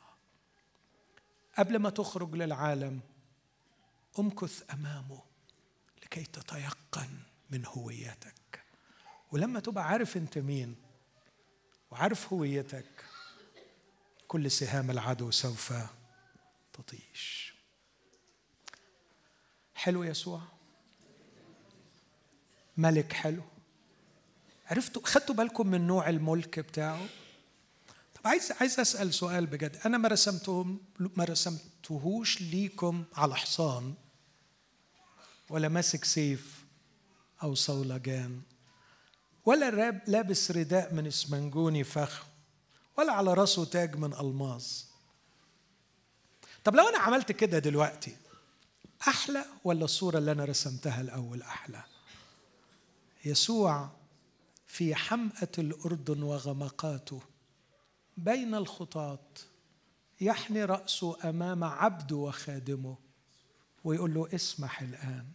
قبل ما تخرج للعالم امكث أمامه لكي تتيقن من هويتك ولما تبقى عارف انت مين وعارف هويتك كل سهام العدو سوف تطيش. حلو يسوع؟ ملك حلو. عرفتوا خدتوا بالكم من نوع الملك بتاعه؟ طب عايز عايز أسأل سؤال بجد. أنا ما رسمتهم ما رسمتهوش ليكم على حصان ولا ماسك سيف أو صولجان. ولا لابس رداء من اسمنجوني فخم ولا على راسه تاج من ألماظ. طب لو أنا عملت كده دلوقتي أحلى ولا الصورة اللي أنا رسمتها الأول أحلى؟ يسوع في حمأة الأردن وغمقاته بين الخطاط يحني رأسه أمام عبده وخادمه ويقول له اسمح الآن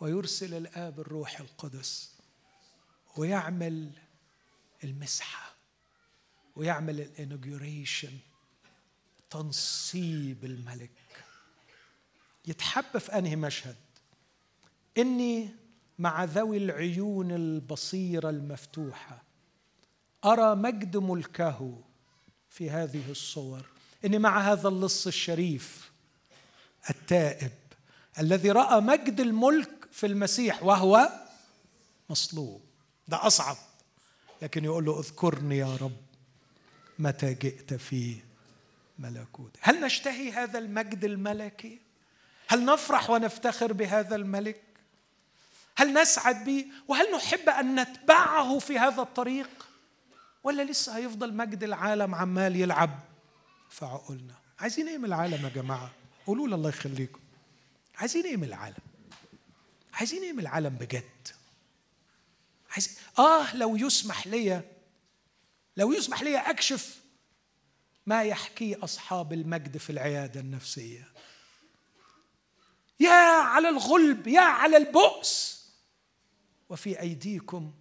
ويرسل الآب الروح القدس. ويعمل المسحة ويعمل الانوجوريشن تنصيب الملك. يتحب في أنهي مشهد؟ إني مع ذوي العيون البصيرة المفتوحة أرى مجد ملكه في هذه الصور. إني مع هذا اللص الشريف التائب الذي رأى مجد الملك في المسيح وهو مصلوب. ده أصعب. لكن يقول له اذكرني يا رب متى جئت في ملكوتك هل نشتهي هذا المجد الملكي؟ هل نفرح ونفتخر بهذا الملك؟ هل نسعد به وهل نحب أن نتبعه في هذا الطريق؟ ولا لسه هيفضل مجد العالم عمال يلعب؟ في عقولنا عايزين إيه من العالم يا جماعة؟ قولوا الله يخليكم. عايزين إيه من العالم؟ عايزين إيه من العالم بجد؟ عايزين آه لو يسمح لي لو يسمح لي أكشف ما يحكيه أصحاب المجد في العيادة النفسية. يا على الغلب يا على البؤس. وفي أيديكم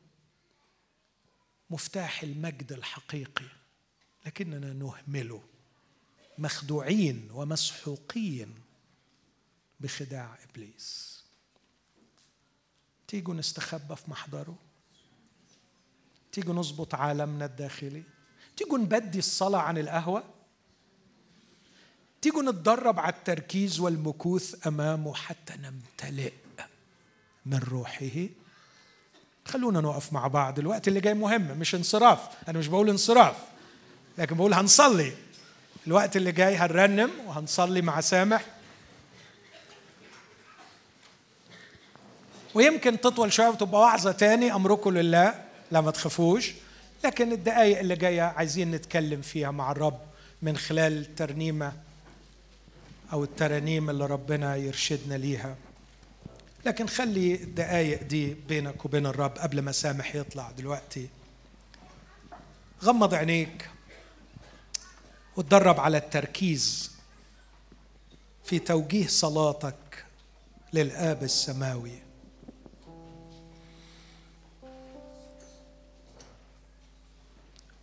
مفتاح المجد الحقيقي. لكننا نهمله مخدوعين ومسحوقين بخداع إبليس. تيجوا نستخبى في محضره. تيجوا نظبط عالمنا الداخلي؟ تيجوا نبدي الصلاة عن القهوة؟ تيجوا نتدرب على التركيز والمكوث أمامه حتى نمتلئ من روحه؟ خلونا نقف مع بعض الوقت اللي جاي مهم مش انصراف أنا مش بقول انصراف لكن بقول هنصلي. الوقت اللي جاي هنرنم وهنصلي مع سامح. ويمكن تطول شوية وتبقى وعظه تاني أمركم لله. لا ما تخافوش. لكن الدقائق اللي جاية عايزين نتكلم فيها مع الرب من خلال الترنيمة أو الترانيم اللي ربنا يرشدنا ليها. لكن خلي الدقايق دي بينك وبين الرب قبل ما سامح يطلع دلوقتي. غمض عينيك وتدرب على التركيز في توجيه صلاتك للآب السماوي.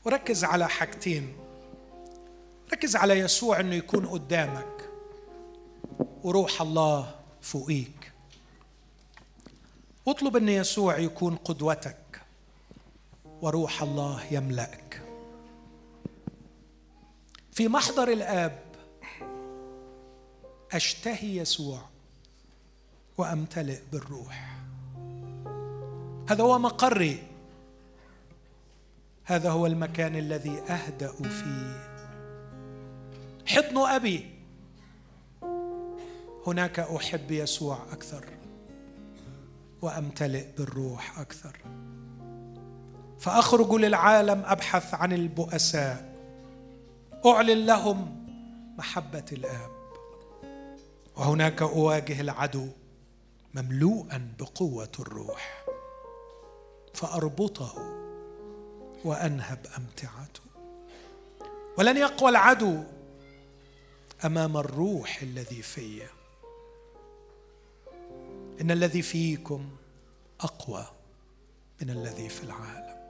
وركز على حاجتين. ركز على يسوع إنه يكون قدامك وروح الله فوقيك. اطلب إن يسوع يكون قدوتك وروح الله يملأك. في محضر الآب أشتهي يسوع وأمتلئ بالروح. هذا هو مقري هذا هو المكان الذي أهدأ فيه. حضن أبي. هناك أحب يسوع أكثر وأمتلئ بالروح أكثر. فأخرج للعالم أبحث عن البؤساء. أعلن لهم محبة الآب. وهناك أواجه العدو مملوءا بقوة الروح. فأربطه وأنهب أمتعته. ولن يقوى العدو أمام الروح الذي في. إن الذي فيكم أقوى من الذي في العالم.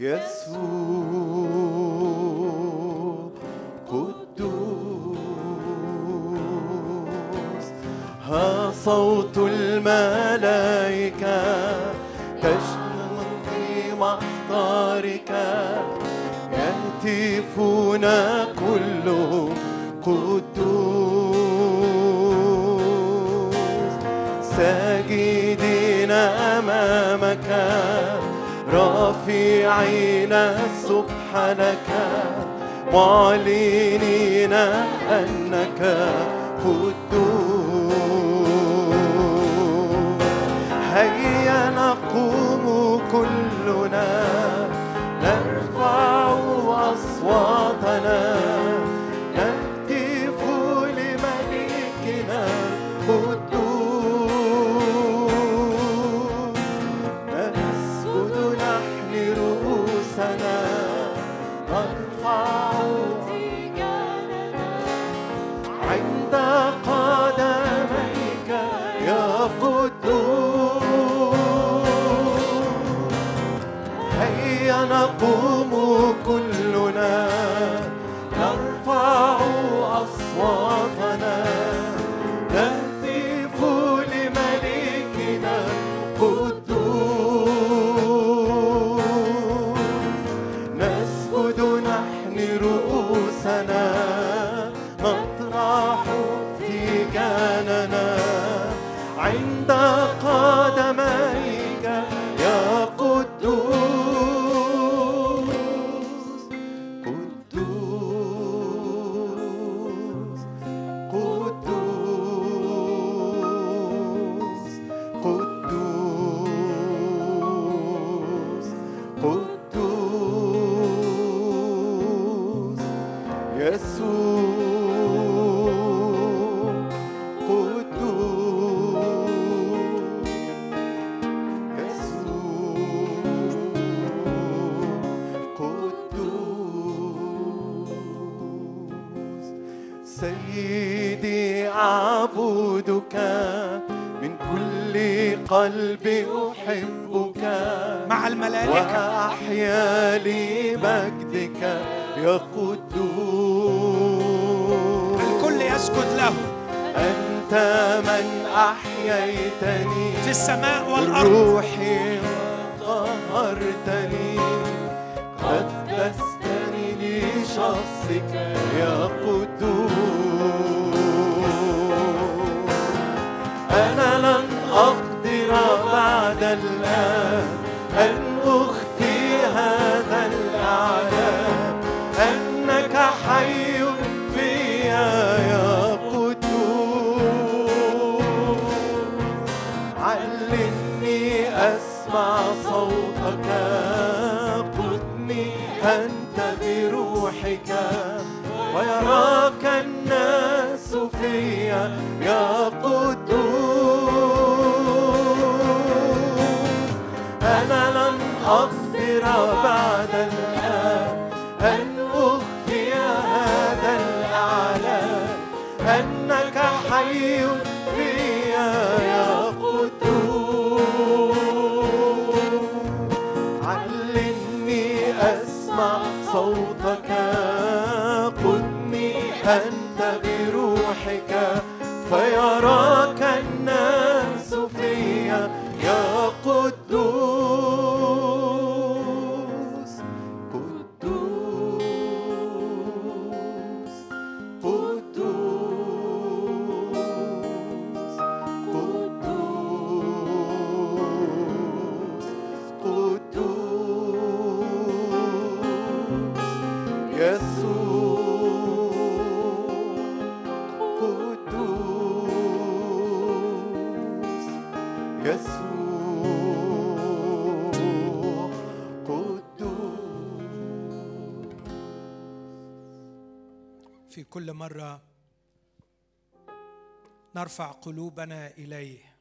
يسوع قدوس ها صوت الملائكة تشمل في محضرك يهتفون رافعين سبحانك معلنين أنك قدوس هيا نقوم كلنا نرفع أصواتنا. السماء والأرض of مرة نرفع قلوبنا إليه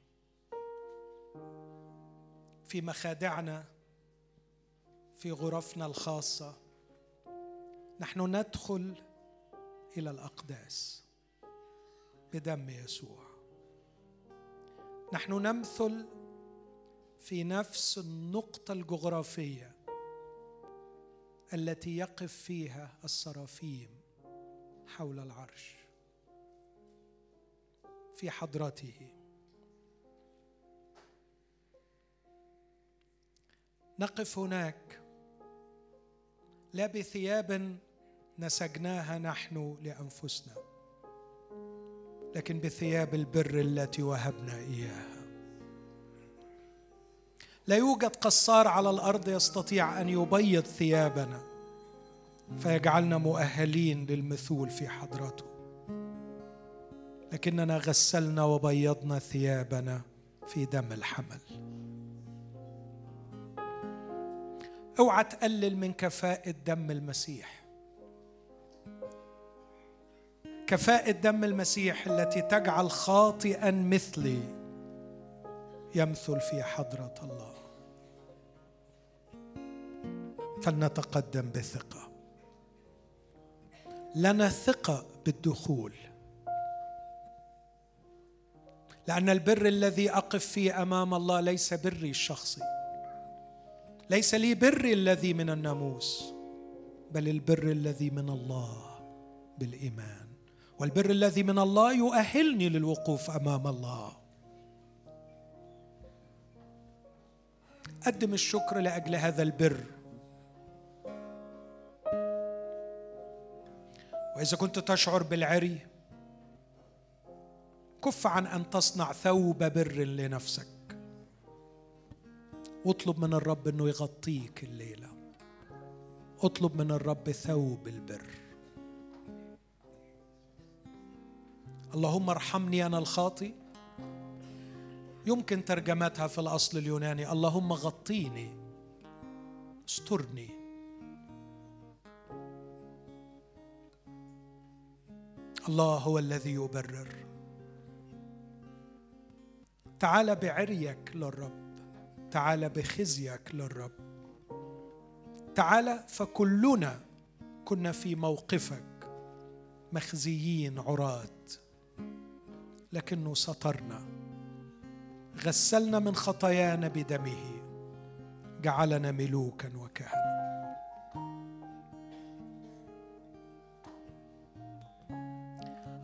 في مخادعنا في غرفنا الخاصة. نحن ندخل إلى الأقداس بدم يسوع. نحن نمثل في نفس النقطة الجغرافية التي يقف فيها السرافيم. حول العرش في حضرته. نقف هناك. لا بثياب نسجناها نحن لأنفسنا لكن بثياب البر التي وهبنا إياها. لا يوجد قصار على الأرض يستطيع أن يبيض ثيابنا. فيجعلنا مؤهلين للمثول في حضرته. لكننا غسلنا وبيضنا ثيابنا في دم الحمل. اوعى تقلل من كفاءة دم المسيح. كفاءة دم المسيح التي تجعل خاطئا مثلي يمثل في حضرة الله. فلنتقدم بثقة. لنا ثقة بالدخول. لأن البر الذي أقف فيه أمام الله ليس بري الشخصي. ليس لي بري الذي من الناموس بل البر الذي من الله بالإيمان. والبر الذي من الله يؤهلني للوقوف أمام الله. قدم الشكر لأجل هذا البر. وإذا كنت تشعر بالعري كف عن أن تصنع ثوب بر لنفسك. واطلب من الرب إنه يغطيك الليلة. اطلب من الرب ثوب البر. اللهم ارحمني أنا الخاطي يمكن ترجمتها في الأصل اليوناني. اللهم غطيني استرني. الله هو الذي يبرر. تعال بعريك للرب. تعال بخزيك للرب. تعال فكلنا كنا في موقفك. مخزيين عراة. لكنه سترنا غسلنا من خطايانا بدمه. جعلنا ملوكا وكهنة.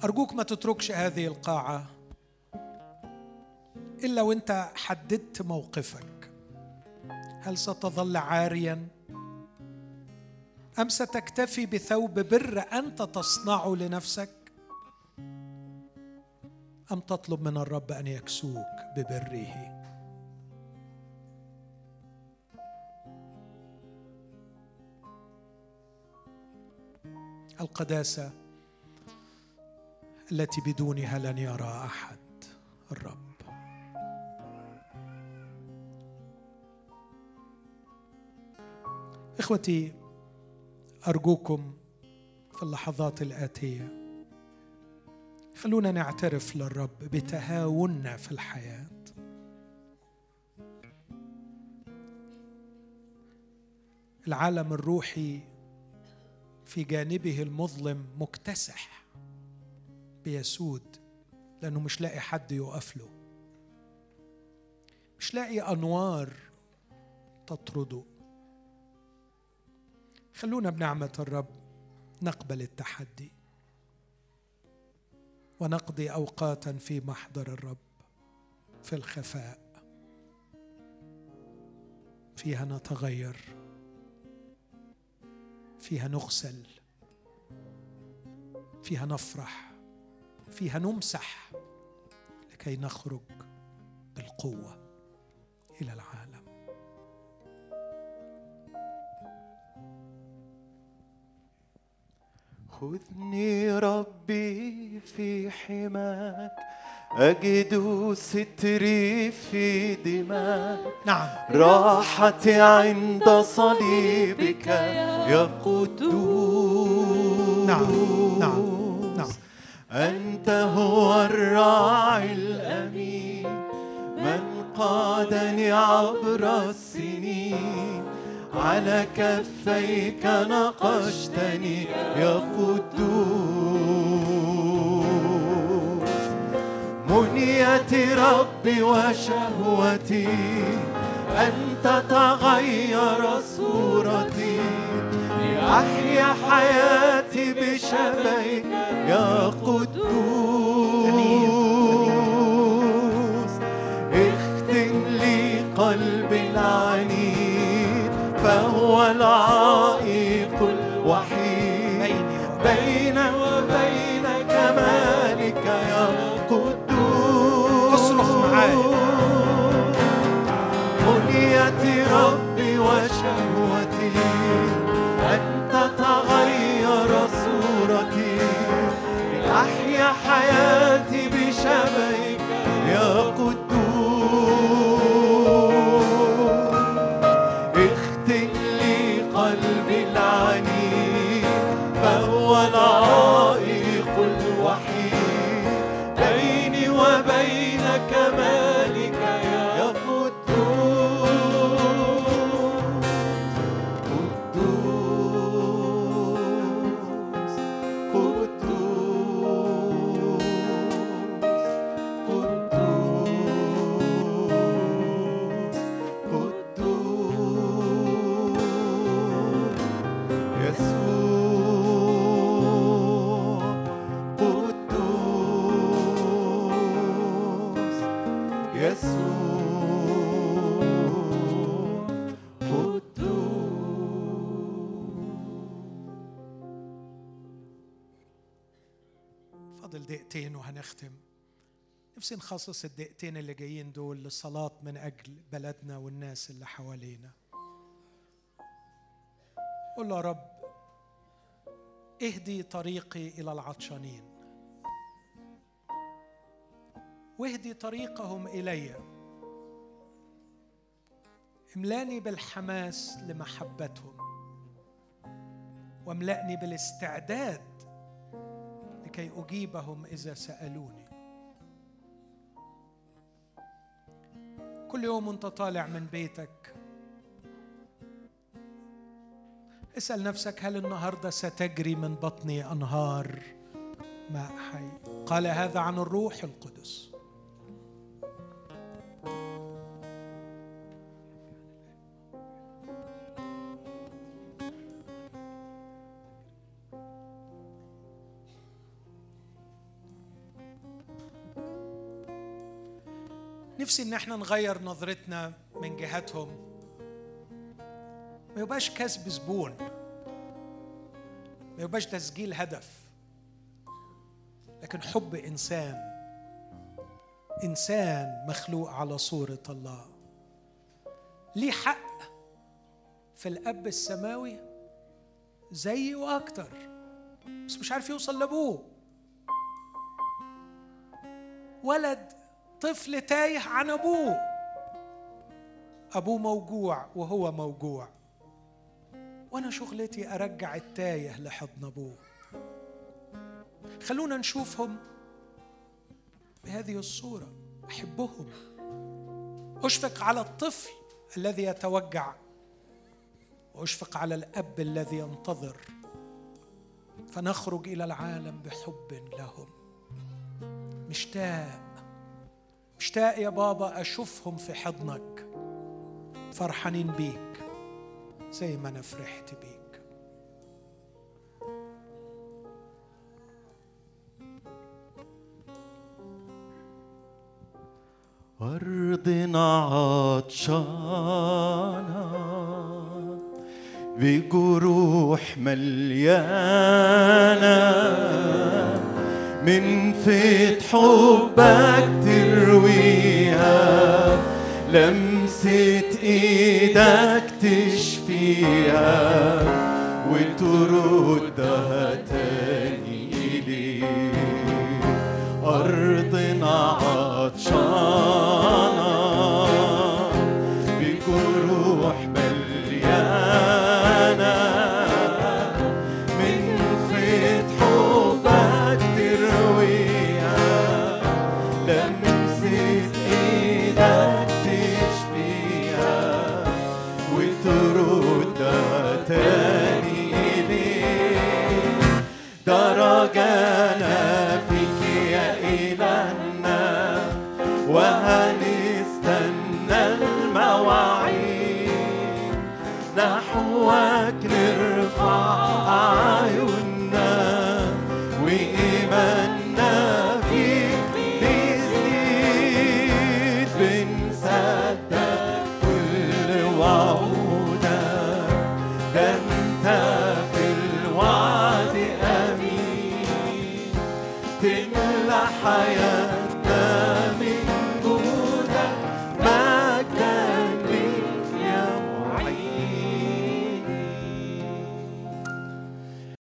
أرجوك ما تتركش هذه القاعة إلا وأنت حددت موقفك. هل ستظل عاريا؟ أم ستكتفي بثوب بر أنت تصنعه لنفسك؟ أم تطلب من الرب أن يكسوك ببره؟ القداسة التي بدونها لن يرى أحد الرب. إخوتي أرجوكم في اللحظات الآتية خلونا نعترف للرب بتهاوننا في الحياة. العالم الروحي في جانبه المظلم مكتسح. بيسود لأنه مش لاقي حد يقف له. مش لاقي أنوار تطرده. خلونا بنعمة الرب نقبل التحدي ونقضي أوقاتا في محضر الرب في الخفاء. فيها نتغير فيها نغسل فيها نفرح. فيها نمسح لكي نخرج بالقوة إلى العالم. خذني ربي في حماك أجد ستري في دماك. نعم. راحتي عند صليبك يا قدوس نعم نعم. أنت هو الراعي الأمين. من قادني عبر السنين. على كفيك نقشتني يا قدوس. منيتي ربي وشهوتي. أن تتغير صورتي. لأحيا حياتي بشبهك يا قدوس. اختن لي قلبي العنيد فهو العائق الوحيد. بين وبين كمالك يا قدوس. أصرخ معايا. يسوع وهنختم نفسي نخصص الدقيقتين اللي جايين دول لصلاة من أجل بلدنا والناس اللي حوالينا. قول له يا رب اهدي طريقي إلى العطشانين. واهدي طريقهم إلي. املأني بالحماس لمحبتهم. واملأني بالاستعداد لكي أجيبهم إذا سألوني. كل يوم وأنت طالع من بيتك. اسأل نفسك هل النهاردة ستجري من بطني أنهار ماء حي؟ قال هذا عن الروح القدس. نفسي إن إحنا نغير نظرتنا من جهتهم ما يبقاش كسب زبون. ما يبقاش تسجيل هدف. لكن حب إنسان. إنسان مخلوق على صورة الله. ليه حق في الأب السماوي زيي وأكتر. بس مش عارف يوصل لأبوه. ولد طفل تايه عن أبوه. أبوه موجوع وهو موجوع. وأنا شغلتي أرجع التايه لحضن أبوه. خلونا نشوفهم بهذه الصورة. أحبهم. أشفق على الطفل الذي يتوجع. وأشفق على الأب الذي ينتظر. فنخرج إلى العالم بحب لهم. مشتاق. مشتاق يا بابا أشوفهم في حضنك فرحانين بيك زي ما أنا فرحت بيك. أرضنا عطشانة بجروح مليانة من فيت حبك ترويها. لمسة إيدك تشفيها. وتردها تاني إليك أرضنا عطشانة